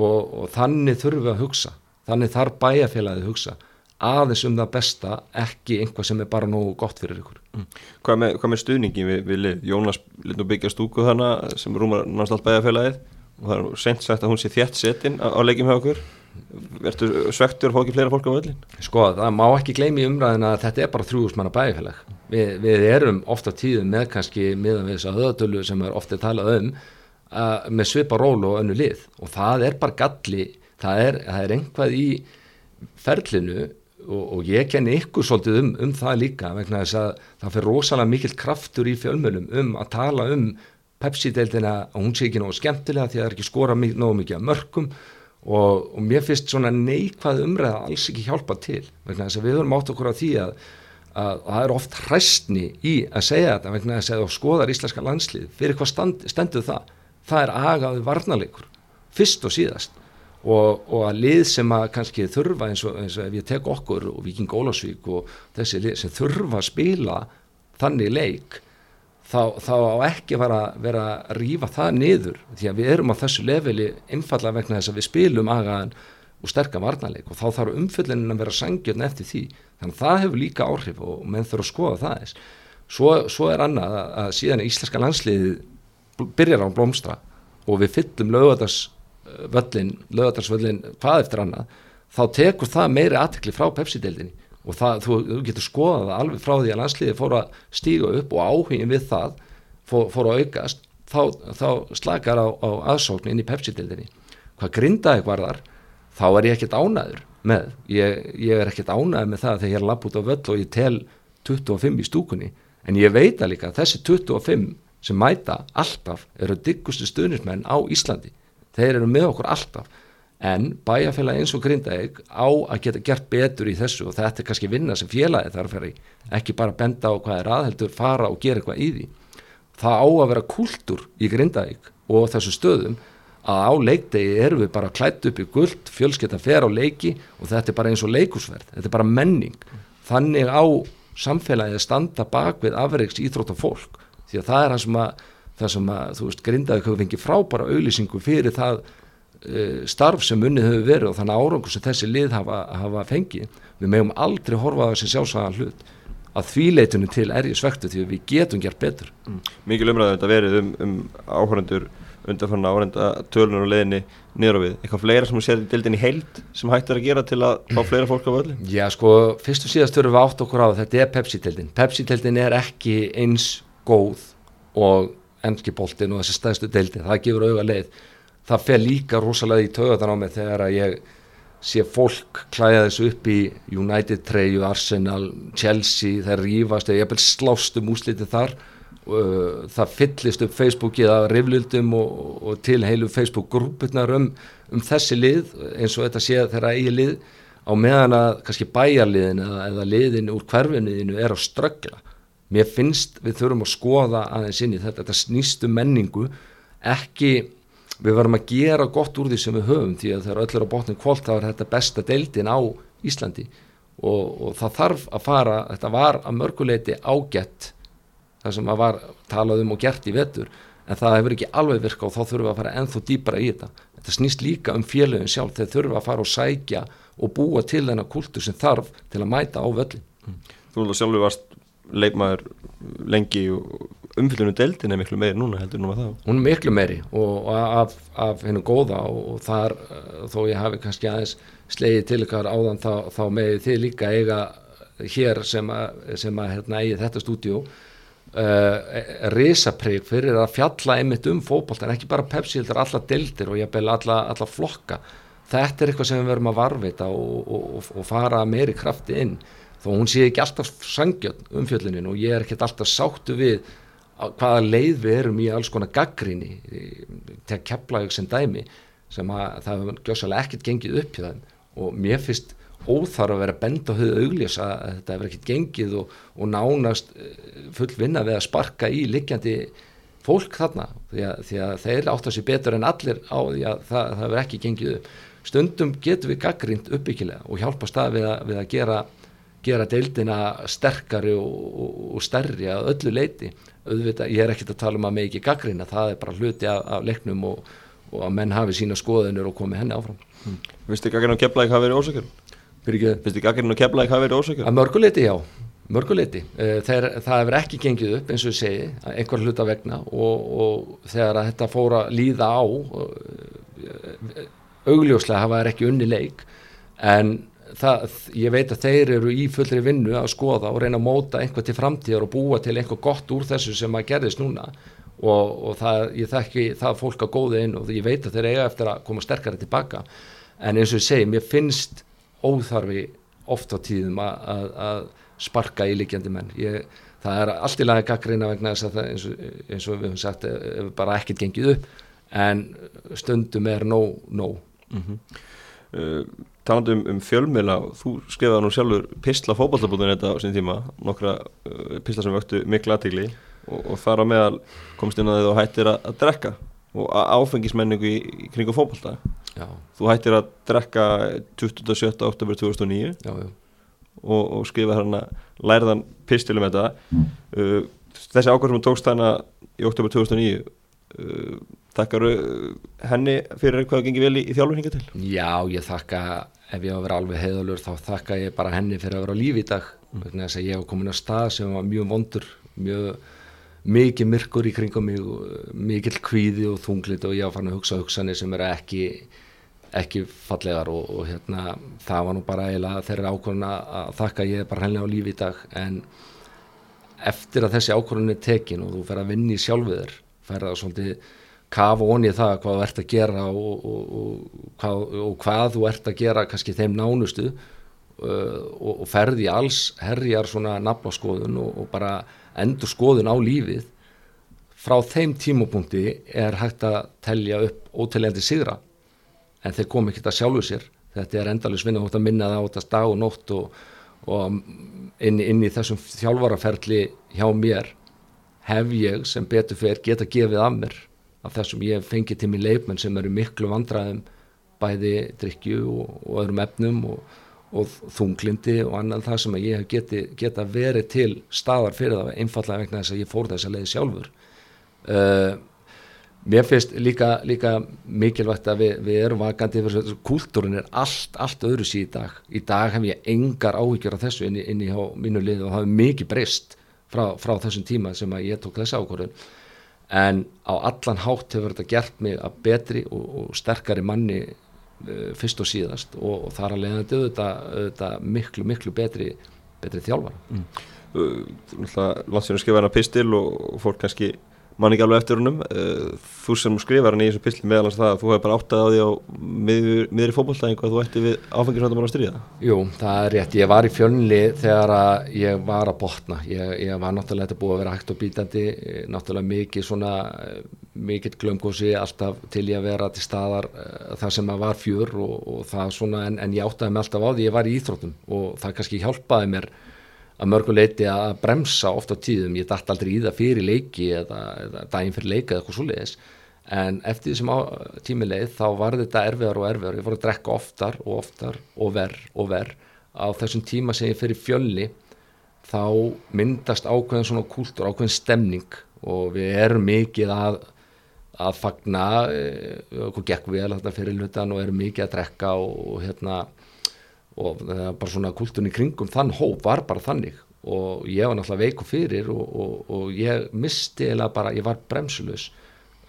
B: Og þannig þurfum við að hugsa þannig þarf bæjarfélagið hugsa aðeins um það besta ekki einhvað sem er bara nógu gott fyrir ykkur mm.
A: Hvað með, hvað með stuðningi við, við lið? Jónas lítið byggja stúku þannig sem rúmar náttúrulega bæjarfélagið og það er sent sagt að hún sé þjætt setin á, á leikjum hjá okkur Verður svektur að fá ekki fleira fólk á öllin?
B: Sko það má ekki gleymi umræðin að þetta er bara þrjúðusmanna bæjarfélag Vi, við erum ofta tíðum með kannski meðan við þess að höðatölu sem er ofta talað um uh, með svipa ról og önnu lið og það er bara galli það er, það er einhvað í ferlinu og, og ég kenni ykkur svolítið um, um það líka vegna þess að það fyrir rosalega mikill kraftur í fjölmjölum um að tala um Pepsi-deildina og hún sé ekki náðu skemmtilega því að það er ekki skora náðu mikið að mörgum og, og mér finnst svona neikvað umræða alls ekki hjálpa til vegna þess að við höfum átt okkur á því að, að, að það er oft hræstni í að segja þetta vegna að þú skoðar íslenska landslið fyrir hvað stand, stendur það? Það er agaði varnalegur fyrst og síðast og, og að lið sem að kannski þurfa eins og, eins og ef ég tek okkur og Viking Ólasvík og þessi lið sem þurfa að spila þannig leik þá, þá á ekki vera, vera að rýfa það niður. Því að við erum á þessu leveli einfalla vegna þess að við spilum agaðan og sterkar varnarleik og þá þarf umfyllinin að vera sangjörn eftir því. Þannig að það hefur líka áhrif og menn þurfa að skoða það eins svo, svo er annað að, að síðan íslenska landsliði byrjar á blómstra og við fyllum lögadags völlin, lögadarsvöllin hvað eftir annað, þá tekur það meiri aðtekli frá Pepsi-deildinni. Og það, þú, þú getur skoðað það alveg frá því að landsliði fór að stíga upp og áhugin við það fór, fór að aukast þá, þá slakar á, á aðsókn inn í Pepsi-deildinni. Hvað grindaði varðar þá er ég ekkert ánæður með ég, ég er ekkert ánæður með það þegar ég er lapp út á völl og ég tel 25 í stúkunni. En ég veit að líka þessi 25 sem mæta alltaf eru diggustu stuðnismenn á Íslandi þeir eru með okkur alltaf. En bæjarfélagi eins og Grindavík á að geta gert betur í þessu og þetta er kannski vinna sem félagi þarf að ekki bara benda á hvað er aðheldur fara og gera eitthvað í því. Það á að vera kultur í Grindavík og þessu stöðum að á leikdegi erum við bara klætt upp í guld, fjölskeita fer á leiki og þetta er bara eins og leikusverð, þetta er bara menning. Þannig á samfélagi að standa bak við afreiks íþrótt og fólk því að það er það sem að það sem að, þú veist, Grindavík hefur fengið frábæra auðlýsingu fyrir það uh, starf sem unnið hefur verið og þannig árangur sem þessi lið hafa, hafa fengið. Við meðum aldrei horfa það sem sjálfsvæðan hlut. Að því leitunum til er ég svektu því við getum gert betur.
A: Mm. Mikið umræðið þetta verið um, um áhörandur undanfann árenda tölunar og leðinni niður á við, eitthvað fleira sem þú sér dildin í heild sem hægt er að gera til að fá fleira fólk á völdi?
B: Já sko, fyrst og síðast þurfum við átt okkur á þetta er Pepsi-tildin, Pepsi-tildin er ekki eins góð og ennski boltin og þessi stæðstu dildin, það gefur auga leið. Það fer líka rosalega í töðan á mig þegar að ég sé fólk klæða þessu upp í United treyju, Arsenal, Chelsea þeir rýfast eða ég vil slást um úslitið þar. Uh, það fyllist upp Facebookið af riflildum og, og til heilu Facebook grúpurnar um, um þessi lið eins og þetta sé þeirra eigi lið á meðan að kannski bæjarliðin eða, eða liðin úr hverfinniðinu er að ströggla mér finnst við þurfum að skoða aðeins inn í þetta, þetta snýstu um menningu ekki við verðum að gera gott úr því sem við höfum því að þegar öll er á botnin kvólt þá er þetta besta deildin á Íslandi. Og, og það þarf að fara þetta var að mörguleiti ágætt það sem að var talað um og gert í vetur en það hefur ekki alveg virka og þá þurfum við að fara ennþá dýpara í þetta. Þetta snýst líka um félögin sjálf þegar þurfum við að fara og sækja og búa til þennan kultur sem þarf til að mæta á völlin
A: Þú sjálfur varst leikmaður lengi og umfyllunum deildin er miklu meiri núna heldur núna það
B: hún er miklu meiri og, og af, af hennu góða og, og þar uh, þó ég hafi kannski aðeins slegið til ykkar áðan þá, þá með þið líka eiga hér sem að, sem að hérna, eigi þetta stúdjó uh, risapreg fyrir að fjalla einmitt um fókbalt en ekki bara Pepsi, þetta er alla deildir og ég bel alla, alla flokka. Þetta er eitthvað sem við verum að varvita og, og fara meiri krafti inn þó hún sé ekki alltaf sangjöld umfjöldinin og ég er ekkert alltaf sáttu við hvaða leið við erum í alls konar gaggríni til að kepla ykkur sem dæmi sem að það hefur gjósalega ekkert gengið upp í það og mér finnst óþarf að vera bend á höfu augljós að þetta hefur ekkert gengið og, og nánast eh, full vinna við að sparka í likjandi fólk þarna. Því að, því að þeir átt að sé betur en allir á því að það, það hefur ekki gengið upp. Stundum getur við gaggrínt uppbyggilega og hjálpa stað við að, við að gera gera deildina sterkari og, og, og stærri að öllu leiti auðvitað, ég er ekkert að tala um að með ekki gaggrina, það er bara hluti af, af leiknum og, og að menn hafi sína skoðunir og komi henni áfram
A: hmm. Vistu gaggrina og keflaðið hafa verið ósökjur? Vistu gaggrina og keflaðið hafa verið ósökjur?
B: Að mörguleiti já, mörguleiti eh, þegar það hefur ekki gengið upp eins og ég segi, einhver hluta vegna og, og þegar þetta fór að líða á eh, augljóslega hafa það ekki unni leik en það, ég veit að þeir eru í fullri vinnu að skoða og reyna að móta einhvað til framtíðar og búa til einhvað gott úr þessu sem að gerðist núna. Og, og það, ég þekki það fólk að góða inn og ég veit að þeir eiga eftir að koma sterkari tilbaka. En eins og ég segi, mér finnst óþarfi oft á tíðum að, að, sparka í líkjandi menn. Ég, það er allt í lagi gaggrína vegna þess að það eins og, eins og við höfum sagt ef bara ekkert gengið upp en stundum er nóg nóg. Mm -hmm.
A: uh, talandi um, um fjölmila þú skrifaði nú sjálfur pistla fókbaltabúðun þetta á sín tíma, nokkra uh, pistla sem vöktu miklu aðtíkli og, og þar á meðal komst inn að og hættir að, að drekka og áfengismenningu í, í kringu fókbalta þú hættir að drekka 27. oktober 2009 já, já. Og, og skrifa hérna lærðan pistilum þetta uh, þessi ákvæmum sem tókst þarna í oktober 2009 uh, Takkar henni fyrir hvað gengir vel í, í þjálfurninga til?
B: Já, ég þakka, ef ég á að vera alveg heiðalur þá þakka ég bara henni fyrir að vera á lífi í dag mm. þess að ég hef komin á stað sem var mjög vondur, mjög mikið myrkur í kringum mig mikið kvíði og þunglit og ég á fann að hugsa hugsanir sem eru ekki ekki fallegar og, og hérna það var nú bara eiginlega þeirra ákvörðun að þakka ég bara henni á lífi í dag en eftir að þessi ákvörðun er tekin og þú fer að vinni sjálfiður fer að svolítið kafa onni það hvað þú ert að gera og, og, og, hvað, og hvað þú ert að gera kannski þeim nánustu uh, og ferði alls herjar svona nafnaskoðun og bara endur skoðun á lífið frá þeim tímapunkti er hægt að telja upp óteljandi sigra. En þeir kom ekki að sjálfu sér. Þetta er endalus vinna hótt að minna það átt að dag og nótt og inn, inn í þessum þjálfaraferli hjá mér hef ég sem betur fyrir geta gefið af mér af þessum ég fengi til mér leifmenn sem eru miklu vandraðum bæði drikju og, og öðrum efnum og, og þunglindi og annan það sem ég hef geti, geta verið til staðar fyrir það einfallega vegna þess að ég fór þess að leiði sjálfur. Uh, mér finnst líka, líka mikilvægt að við, við erum vakandi kúltúrin er allt, allt öðru síð í dag. Í dag hef ég engar áhyggjur af þessu inn í, inn í mínu lið og það hefur mikið breyst frá, frá þessum tíma sem að ég tók þessi ákvörðun en á allan hátt hefur þetta gert mig að betri og, og sterkari manni uh, fyrst og síðast og, og þar að leiðandi auðvitað, auðvitað miklu, miklu betri, betri þjálfara mm.
A: Landsfjörnum skrifa hana pistil og fólk kannski mann ekki alveg eftir húnum uh, þú sem skrifar hann í þessu pistil meðalans það að þú hefur bara áttað á því á miðri fókbaltæðingu að þú ætti við áfengisvöndum að stríða.
B: Jú, það er rétt, ég var í fjölni þegar ég var að botna. Ég, ég var náttúrulega þetta búið að vera hægt og bítandi náttúrulega mikið svona mikið glömgósi alltaf til ég að vera til staðar það sem að var fjör og, og það svona en, en ég áttaði mig alltaf á því ég var í íþróttum og það kannski hjálpaði mér að mörguleiti að bremsa ofta tíðum, ég dætt aldrei í það fyrir leiki eða, eða daginn fyrir leika eða eitthvað svo leiðis en eftir því sem tímileið þá var þetta erfiðar og erfiðar, ég fór að drekka oftar og oftar og verð og verð á þessum tíma sem ég fyrir fjölni þá myndast ákveðin svona kúltur, ákveðin stemning. Og við erum mikið að að fagna eh, okkur gekk vel fyrir hlutan og erum mikið að drekka og, og hérna og var bara svona kultunni kringum þann hóp var bara þannig. Og ég var náttúrulega veiku fyrir og, og, og ég misti eða bara, ég var bremsulus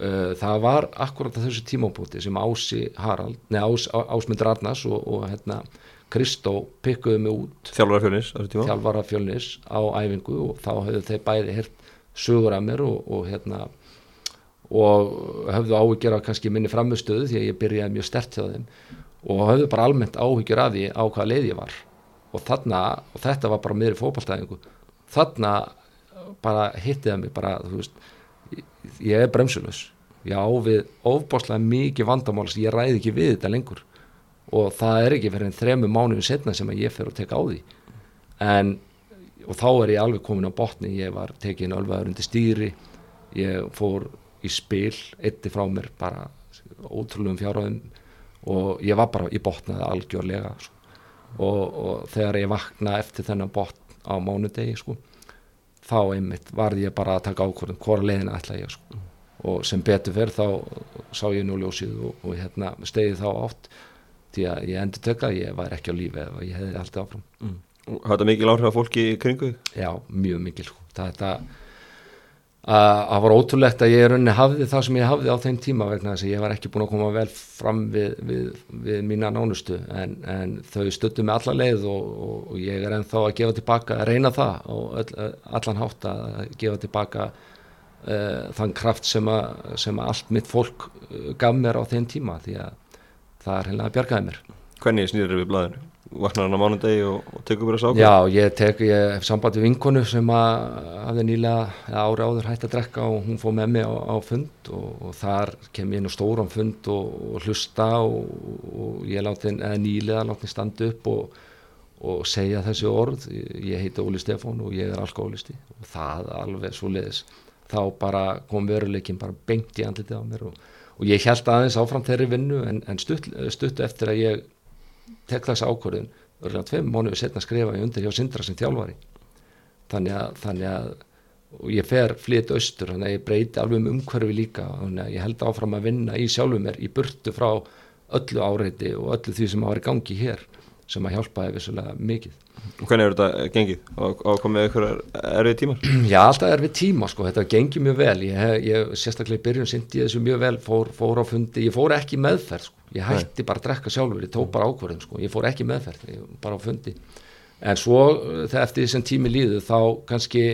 B: uh, það var akkurat á þessu tímabúti sem Ási Harald, neða Ás, Ásmundur Arnars og, og hérna Kristó pikkuðu mig út. Þjálfara fjölnis á æfingu og þá höfðu þeir bæði hirt sögur af mér og hérna og höfðu áhugjör af kannski minni framistöðu því að ég byrjaði mjög stert hjá þeim og hafðu bara almennt áhyggjur af því á hvaða leið ég var. Og þarna, og þetta var bara meðri fókbaltæðingu þarna bara hittiða mig bara, þú veist ég er bremsulus ég á við ofbáslega mikið vandamál sem ég ræði ekki við þetta lengur. Og það er ekki fyrir en þremu mánuðu setna sem ég fer að teka á því. En og þá er ég alveg komin á botni. Ég var tekin alveg undir stýri. Ég fór í spil eitti frá mér bara ótrúlegum fjárhæðum og ég var bara, ég botnaði algjörlega sko. og, og þegar ég vakna eftir þennan botn á mánudegi sko, þá einmitt varði ég bara að taka ákvörðum hvora leiðina ætla ég sko. og sem betur fyrr þá sá ég nú ljósið og, og hérna stegið þá átt því að ég endur tökka ég var ekki á lífi eða ég hefði alltaf áfram mm.
A: Hafði þetta mikil áhrif að fólki í kringu?
B: Já, mjög mikil sko. það er þetta það var ótrúlegt að ég unni hafði það sem ég hafði á þeim tíma vegna þess að ég var ekki búin að koma vel fram við, við, við mína nánustu en, en þau stöttu mig alla leið og, og, og ég er ennþá að gefa tilbaka að reyna það og öll, allan hátt að gefa tilbaka uh, þann kraft sem að, sem allt mitt fólk gaf mér á þeim tíma því að það er hérna að bjargaði mér
A: Hvernig snýður við blæðinu? Vaknar hann á mánundegi og, og tekur bara sákvæm?
B: Já, ég tek, ég hef samband við vinkonu sem hafði nýlega ári áður hægt að drekka og hún fóð með mig á, á fund og, og þar kem ég inn á stóran fund og, og hlusta og ég láti, nýlega láti standa upp og segja þessi orð, ég heiti Óli Stefán og ég er alkoholisti og það alveg svo leiðis, þá bara kom veruleikin bara bengt í andlitið á mér og ég held aðeins áfram þeirri vinnu en, en stutt, stutt eftir að ég tek þess ákvörðun örgulega tveim mánuðu setna skrifa ég undir hjá Sindra sem þjálfari. Þannig að, þannig að ég fer flytt austur þannig að ég breyti alveg um umhverfi líka þannig að ég held áfram að vinna í sjálfum mér í burtu frá öllu áreiti og öllu því sem að var í gangi hér sem að hjálpaði vissulega mikið
A: hvernig er þetta gengið? Og komið eitthvað erfið tímar?
B: Já, alltaf erfið tíma sko, þetta gengið mjög vel ég, ég sérstaklega í byrjun syndi ég þessu mjög vel fór, fór á fundi, ég fór ekki meðferð sko. ég hætti Nei. bara að drekka sjálfur, ég tók bara ákvörðum sko. ég fór ekki meðferð, bara á fundi en svo þegar eftir þessum tími líðu þá kannski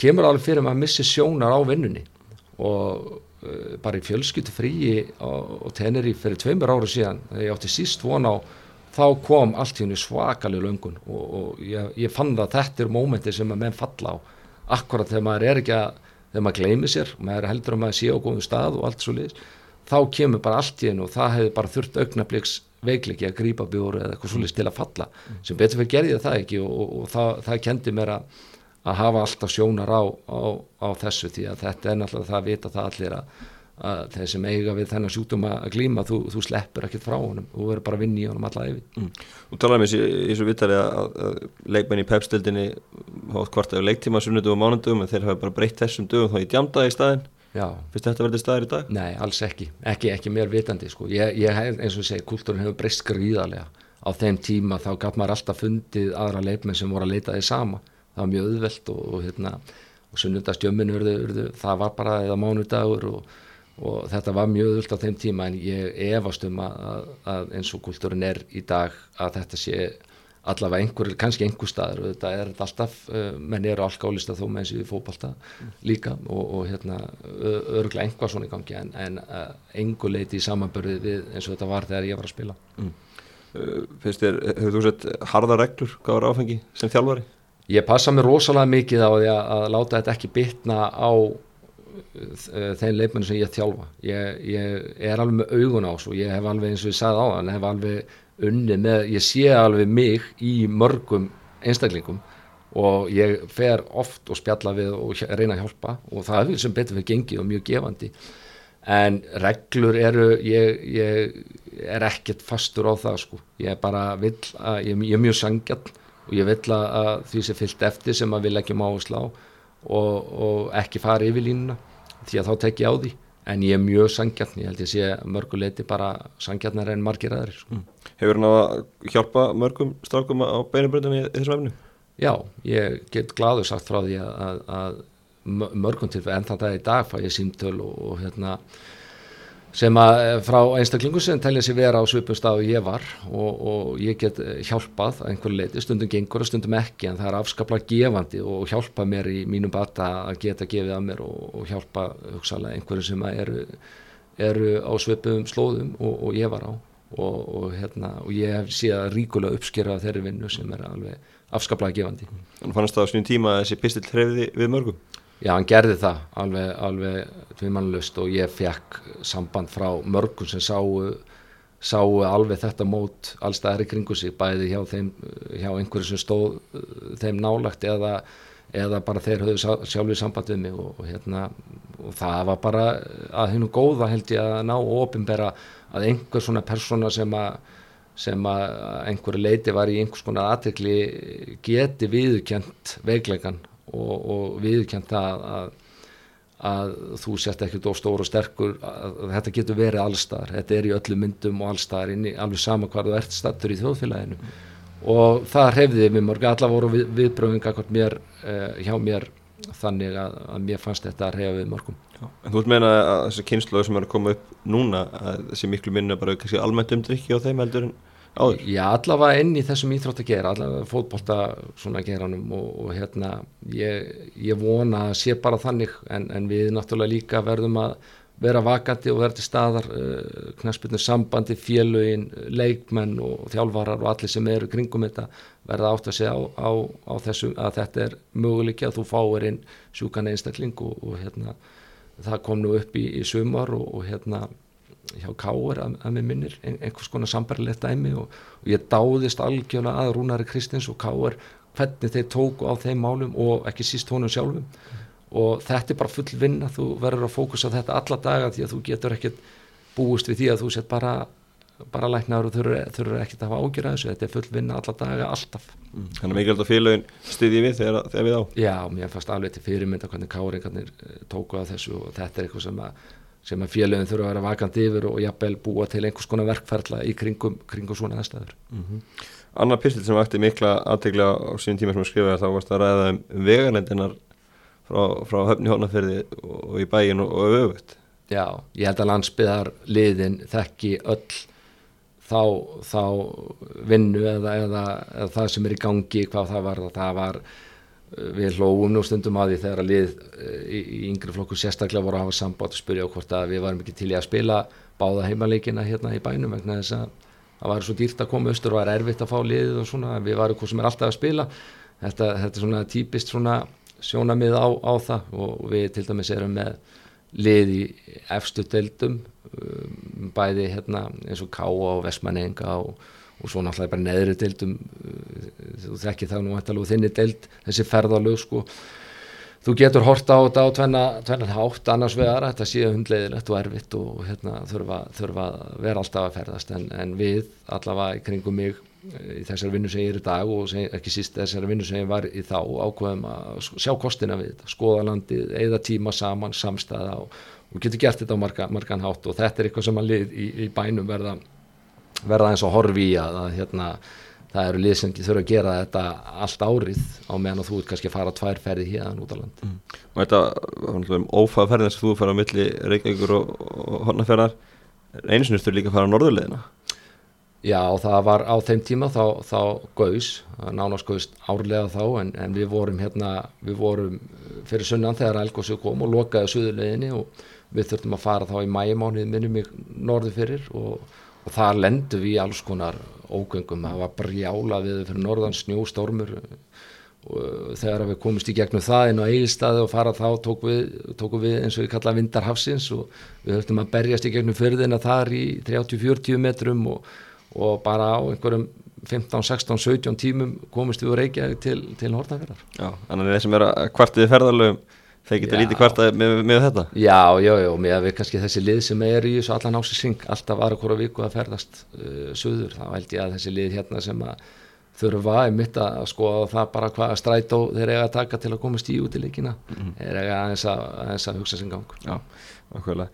B: kemur alveg fyrir maður að missi sjónar á vinnunni og uh, bara í fjölskyttu fríi og, og tenir í fyrir tveimur ára síðan ég átti síst von á þá kom allt í henni svakalega löngun og, og ég, ég fann það að þetta er mómenti sem að menn falla á akkurat þegar maður er ekki að þegar maður gleymið sér, maður heldur að maður sé á góðum stað og allt svo liðis, þá kemur bara allt í henni og það hefði bara þurft augnabliks veikliki að grípa bjóru eða eitthvað svolítið til að falla, mm. sem betur fyrir gerði það ekki og, og, og það, það kendi mér að, að hafa alltaf sjónar á, á, á þessu því að þetta er náttúrulega það að vita það allir að að þeir sem eiga við þennan sjúkdóm að glíma þú, þú sleppur ekkert frá honum. Þú verður bara að vinna í honum alla yfir mm.
A: Þú talaði með þessu vittari að, að leikmenn í pepstildinni hótt hvort af leiktíma sunnudum og mánundum en þeir hafa bara breytt þessum dögum þá í djamdaði í staðin finnst þetta verðið staðir í dag?
B: Nei, alls ekki, ekki, ekki mér vitandi sko. ég, ég eins og ég segi, kultúrin hefur breyst skrýðarlega á þeim tíma þá gaf maður alltaf fundið aðra leikmenn sem voru að leita því sama. Það var mjög auðvelt og, og hérna og urðu, það var bara eða mánudagur og, og þetta var mjög öðvöld á þeim tíma en ég efast um að, að, eins og kultúrin er í dag að þetta sé allavega einhver, kannski einhver staður og þetta er alltaf, uh, menn eru alkáðlista þó með eins og í fókbalta líka og, og hérna örgulega einhvað svona í gangi en, en einhver leiti í samanbörði við eins og þetta var þegar ég var að spila mm.
A: uh, Finnst þér, hefur þú sett harða reglur, hvað var áfengi sem þjálfari?
B: Ég passa mér rosalega mikið á því að, að láta þetta ekki bitna á þeim leifmennu sem ég þjálfa. Ég, ég er alveg með augun á svo ég hef alveg eins og ég sagði á hann hef alveg unni með, ég sé alveg mig í mörgum einstaklingum og ég fer oft og spjalla við og reyna að hjálpa og það er sem betur fyrir gengið og mjög gefandi. En reglur eru ég, ég er ekkert fastur á það sko, ég er bara vill að, ég, ég er mjög sangjarn og ég vill að því sem fyllt eftir sem að við leggjum á. og, og ekki fara yfir línuna því að þá tek ég á því en ég er mjög sangjarn, ég held ég sé mörguleiti bara sangjarnar en margir aðrir sko. mm.
A: Hefur hann að hjálpa mörgum strákum á beinubröndum í þessum efnu?
B: Já, ég get gladur sagt frá því að, að, mörgum til en þannig að í dag fá ég símtöl og, og hérna sem að eh, frá einstaklingu sem telja sér vera á svipum stað og ég var og, og ég get hjálpað að einhverju leiti, stundum gengur og stundum ekki en það er afskaplega gefandi og hjálpa mér í mínum bata að geta gefið að mér og, og hjálpa hugsalega einhverju sem eru, eru á svipum slóðum og, og ég var á og hérna, ég hef síðan ríkulega uppskera þeirri vinnu sem er alveg afskaplega gefandi.
A: Þannig fannst það á svonum tíma að þessi pistil trefði við mörgum?
B: Já, hann gerði það alveg, alveg tviðmannlust og ég fekk samband frá mörgum sem sáu, sáu alveg þetta mót allstaðar í kringu sig, bæði hjá, þeim, hjá einhverju sem stóð uh, þeim nálagt eða, eða bara þeir höfðu sjálfur samband við mig og, og, hérna, og það var bara að hennu góða held ég að ná og ofinbera að einhver svona persóna sem að sem að einhverju leiti var í einhvers konar aðtekli geti viðkjönt veiklegan og, og viðkjönd það að, að þú sett ekkert of stór og sterkur þetta getur verið allstaðar, þetta er í öllu myndum og allstaðar inni, alveg sama hvað þú ert stattur í þjóðfélaginu. Mm. og það hrefðiði mér mörg, alla voru við, viðbröðinga mér, eh, hjá mér þannig að, að mér fannst þetta að hrefja við mörgum.
A: En þú veist meina að þessi kynslu sem er að koma upp núna, þessi miklu minna bara almennt umdrykki á þeim heldur en
B: áður? Já, allavega inn í þessum íþrótt að gera, allavega fótbolta svona geranum og, og hérna ég, ég vona að sé bara þannig en, en við náttúrulega líka verðum að vera vakandi og vera til staðar uh, knæspilnur sambandi, félögin leikmenn og þjálfarar og allir sem eru kringum þetta verða átt að segja á, á, á þessu að þetta er möguleik að þú fáir inn sjúkan einstakling og, og hérna það kom nú upp í, í sumar og, og hérna hjá Káur að, að mér minnir einhvers konar sambarilegt dæmi og, og ég dáðist algjörlega að Rúnari Kristins og Káur hvernig þeir tóku á þeim málum og ekki síst honum sjálfum mm. og þetta er bara full vinna, þú verður að fókusa þetta alla daga því að þú getur ekkert búist við því að þú set bara bara læknaður og þurfur ekkert að hafa ágjör að þessu, þetta er full vinna alla daga alltaf
A: mm. Þannig að mikilvægt að félagin styðji við þegar, þegar við á
B: Já, mér fannst alveg til fyrirmynda hvernig káringarnir eh, tóku að þessu og þetta er eitthvað sem að sem að félagin þurfa að vera vakandi yfir og jafnvel búa til einhvers konar verkferðla í kringum, kringum svona aðstæður. Mm
A: -hmm. Anna Pistil sem vakti mikla aðtegla á sín tíma sem að skrifa þá varst að ræða um vegarlendinar frá, frá höfni hónaferði og í bæin og, og öfut.
B: Já, ég held að landsbyðar liðin þekki öll þá, þá vinnu eða, eða, eða það sem er í gangi hvað það var, það var við hlóum nú stundum að því þegar að lið eh, í, í yngri flokku sérstaklega voru að hafa sambátt og spyrja hvort að við varum ekki til í að spila báða heimaleikina hérna í bænum vegna þess að það var svo dýrt að koma austur og það er erfitt að fá liðið og svona við varum hvað sem er alltaf að spila. Þetta, þetta er svona típist svona sjónamið á, á það og við til dæmis erum með lið í efstu deildum um, bæði hérna eins og Káa og Vestmanenga og og svo náttúrulega bara neðri deildum uh, þú þekkir það nú hættalegu þinni deild þessi ferðalög sko. Þú getur horta á þetta á tvennan hátt annars vegar þetta séu hundleiðilegt og erfitt og hérna þurfa, þurfa vera alltaf að ferðast. En, en við allavega kringum mig í þessari vinnu sem ég er í dag og sem, ekki síst þessari vinnu sem ég var í þá ákveðum að sjá kostina við þetta, skoða landið, eða tíma saman, samstæða og, og getur gert þetta á marga, margan hátt. Og þetta er eitthvað sem að lið í, í bænum verða verða eins og horfi í að, að hérna, það eru lið sem þurfa að gera þetta allt árið á meðan þú ert kannski að fara tvær ferði hérna út á land.
A: Mm. og þetta um ófæða ferðin þess að þú fara á milli Reykjavíkur og, og Hornaferðar einu sinni þurftu líka að fara á norðurleðina
B: Já, það var á þeim tíma þá, þá gaus, nánast gaust árlega þá en, en við vorum hérna, við vorum fyrir sunnan þegar Elgósi kom og lokaði suðuleginni og við þurftum að fara þá í mæjumánuð minnum í norðu fyrir og, og það lendu við í alls konar ógöngum, það var brjála við fyrir norðan snjóstormur. Og þegar við komumst í gegnum það inn á eigilstaði og fara þá tókum við, tóku við eins og við kalla vindarhafsins og við höftum að berjast í gegnum förðina þar í 30-40 metrum og, og bara á einhverjum 15, 16, 17 tímum komist við úr Reykjavík til, til Hortnafjörðar
A: Já, þannig að þeir sem er að kvartiði ferðarlögum þeir geta lítið kvartaði með, með þetta.
B: Já, já, já, með kannski þessi lið sem er í þessu allan ásins alltaf aðra hvora viku að ferðast uh, söður, þá held ég að þessi lið hérna sem að þurfa einmitt að skoða það bara hvaða strætó þeir eiga að taka til að komast í út í leikina mm -hmm. þeir eiga aðeins að, að hugsa sem gang.
A: Já, okkurlega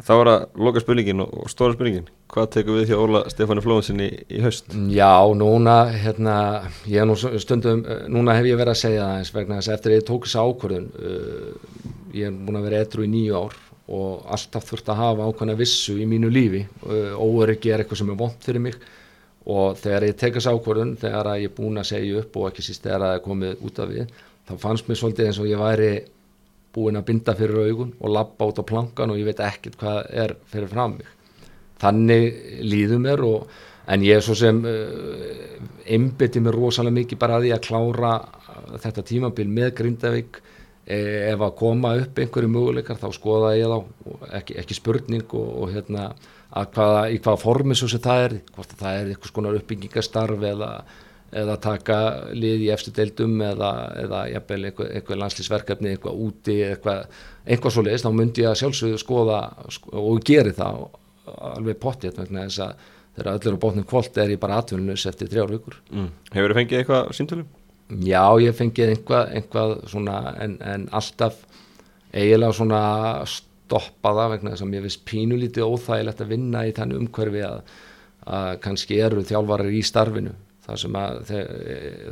A: Þá er að loka spurningin og stóra spurningin hvað tekur við hjá Óla Stefáni Flóðinsinni í, í haust?
B: Já, núna hérna, ég nú stundum núna hef ég verið að segja það eins vegna þess að eftir að ég tók þess ákvörðun uh, ég er búin að vera etru í nýju ár og alltaf þurft að hafa ákvæmna vissu í mínu lífi uh, óöryggi er eitthvað sem er vond fyrir mig og þegar ég tekast ákvörðun þegar ég er búin að segja upp og ekki síst þegar það er komið út af við þá fannst mér svolítið eins og ég væri búin að binda fyrir augun og lappa út á plankan og ég veit ekkert hvað er fyrir fram mig þannig líður mér og, en ég er svo sem uh, einbytti mér rosalega mikið bara að því að klára þetta tímabil með Grindavík. Eh, ef að koma upp einhverju möguleikar þá skoða ég þá. Ekki, ekki spurning og, og hérna að hvaða, í hvaða formi svo sem það er hvort það er eitthvað skonar uppbyggingastarf eða, eða taka lið í eftir deildum eða, eða jafnvel eitthvað, eitthvað landslýsverkefni eitthvað úti eitthvað, eitthvað svo leiðist þá myndi ég að sjálfsögðu skoða og geri það alveg pottið vegna þess að þegar öllur á bóknum kvólt er ég bara atvinnus eftir þrjár vikur
A: mm. Hefur þið fengið eitthvað síntölu?
B: Já, ég fengið einhvað, einhvað svona en, en alltaf eiginlega svona stoppa það vegna þess að mér finnst pínulítið óþægilegt að vinna í þannig umhverfi að, að kannski eru þjálfarar í starfinu þar sem að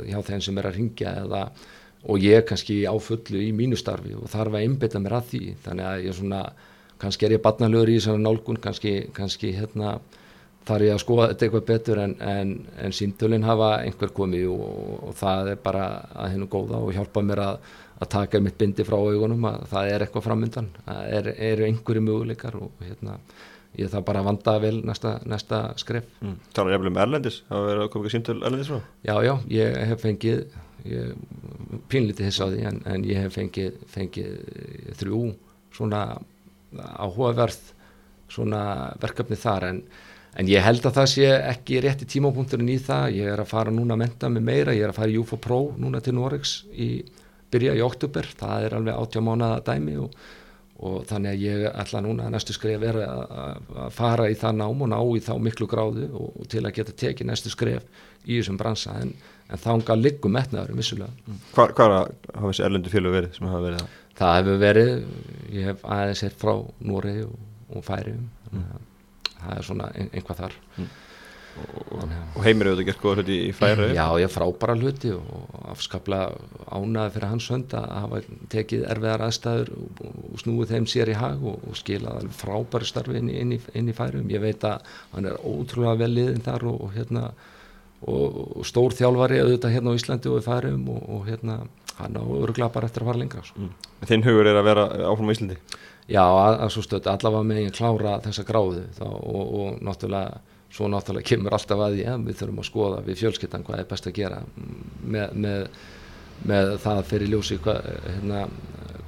B: hjá þeim sem er að ringja eða og ég kannski á fullu í mínu starfi og þarf að einbita mér að því. Þannig að ég svona kannski er ég barnalögur í þessari nálgun kannski, kannski hérna þarf ég að skoða þetta eitthvað betur en, en, en símtölinn hafa einhver komið og, og það er bara að hennu góða og hjálpa mér að að taka mitt bindi frá augunum að það er eitthvað framöndan það er, eru einhverju möguleikar og hérna ég það bara að vanda vel næsta, næsta skref mm.
A: Talar ég eftir um Erlendis, hafa verið að koma ekki síntöl Erlendis frá?
B: Já, já, ég hef fengið pínlítið þess á því en, en ég hef fengið, fengið þrjú svona áhugaverð svona verkefni þar en, en ég held að það sé ekki rétt í tímapunkturinn í það, ég er að fara núna að menta mig meira, ég er að fara í UFO Pro núna til Norex í byrja í oktober, það er alveg 80 mánuða dæmi og, og þannig að ég ætla núna næstu skref er að fara í það nám og ná í þá miklu gráðu og, til að geta tekið næstu skref í þessum bransa en, en þá enga liggum metnaðurum vissulega.
A: Mm. Hvað hafa þessi erlendu fjölu verið sem hafa verið það?
B: Það hefur verið, ég hef aðeins hér frá Núrei og, og Færium, mm. það er svona ein, einhvað þar. Mm
A: og heimir auðvitað gert góða hluti í færa
B: Já, ég frábæra hluti og afskaplega ánaði fyrir hans hönd að hafa tekið erfiðar aðstæður og snúið þeim sér í hag og, og skilað frábæri starfi inn í, inn, í, inn í færum ég veit að hann er ótrúlega vel liðin þar og, og hérna og, og stór þjálfari auðvitað hérna á Íslandi og í færum og hérna hann á öruglega bara eftir að fara lengra
A: mm. Þinn hugur er að vera áfram á Íslandi?
B: Já, að, að stöld allavega með einn klára þessa gráðu þá, og náttúrulega svo náttúrulega kemur alltaf að því að við þurfum að skoða við fjölskyttan hvað er best að gera með, með, með það fyrir ljósi hvað, hérna,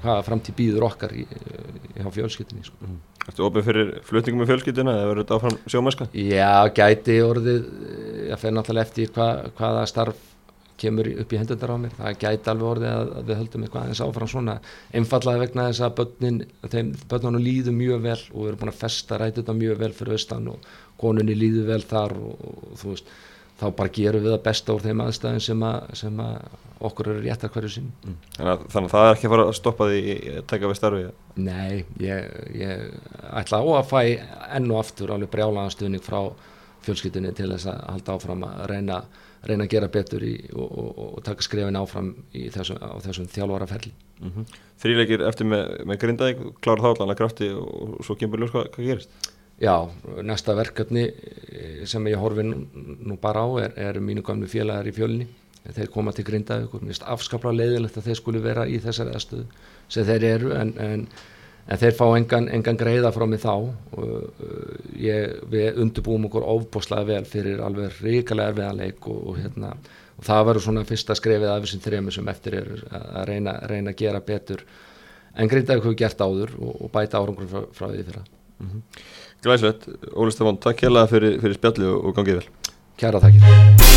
B: hvað framtíð býður okkar í, í fjölskyttinni sko. mm.
A: Erstu ofið fyrir flutningum með fjölskyttina eða verður þetta áfram sjómaska?
B: Já, gæti orðið ég fer náttúrulega eftir hvað, hvaða starf kemur upp í hendundar á mér það gæti alveg orðið að, að við höldum eitthvað aðeins áfram svona einfallaði vegna þess að börnin, þeim börnunum líður mjög vel og við erum búin að festa rætið þetta mjög vel fyrir austan og konunni líður vel þar og, og þú veist þá bara gerum við það besta úr þeim aðstæðin sem að, sem að okkur eru réttar hverju sín mm.
A: þannig, þannig að það er ekki að fara að stoppa því að taka við starfi?
B: Nei, ég, ég ætla á að fæ enn og aftur alveg brjálaganstuðning frá fjölskyttunni til þess að halda áfram að reyna reyna að gera betur í, og, og, og taka skrefin áfram þessu, á þessum þjálfaraferli
A: mm -hmm. Þrýleikir eftir með, með grindaði klára þá allan að krafti og, og svo kemur ljós hvað, hvað gerist?
B: Já, næsta verkefni eh, sem ég horfi nú, bara á er, er mínu gamlu félagar í fjölni. Þeir koma til finnst afskapla leiðilegt að þeir skuli vera í þessari aðstöðu sem þeir eru en, en en þeir fá engan, engan greiða frá mig þá. Og uh, ég, við undirbúum okkur ofboslega vel fyrir alveg ríkilega erfiðanleik og, og, hérna, og það verður svona fyrsta skrefið af þessum þrejum sem eftir er að reyna, reyna að gera betur en Grindavík hefur gert áður og, og bæta árangur frá, frá því fyrra. Mm -hmm.
A: Glæslegt, Óli Stefán, takk það fyrir, fyrir spjalli og gangið vel.
B: Kæra takkir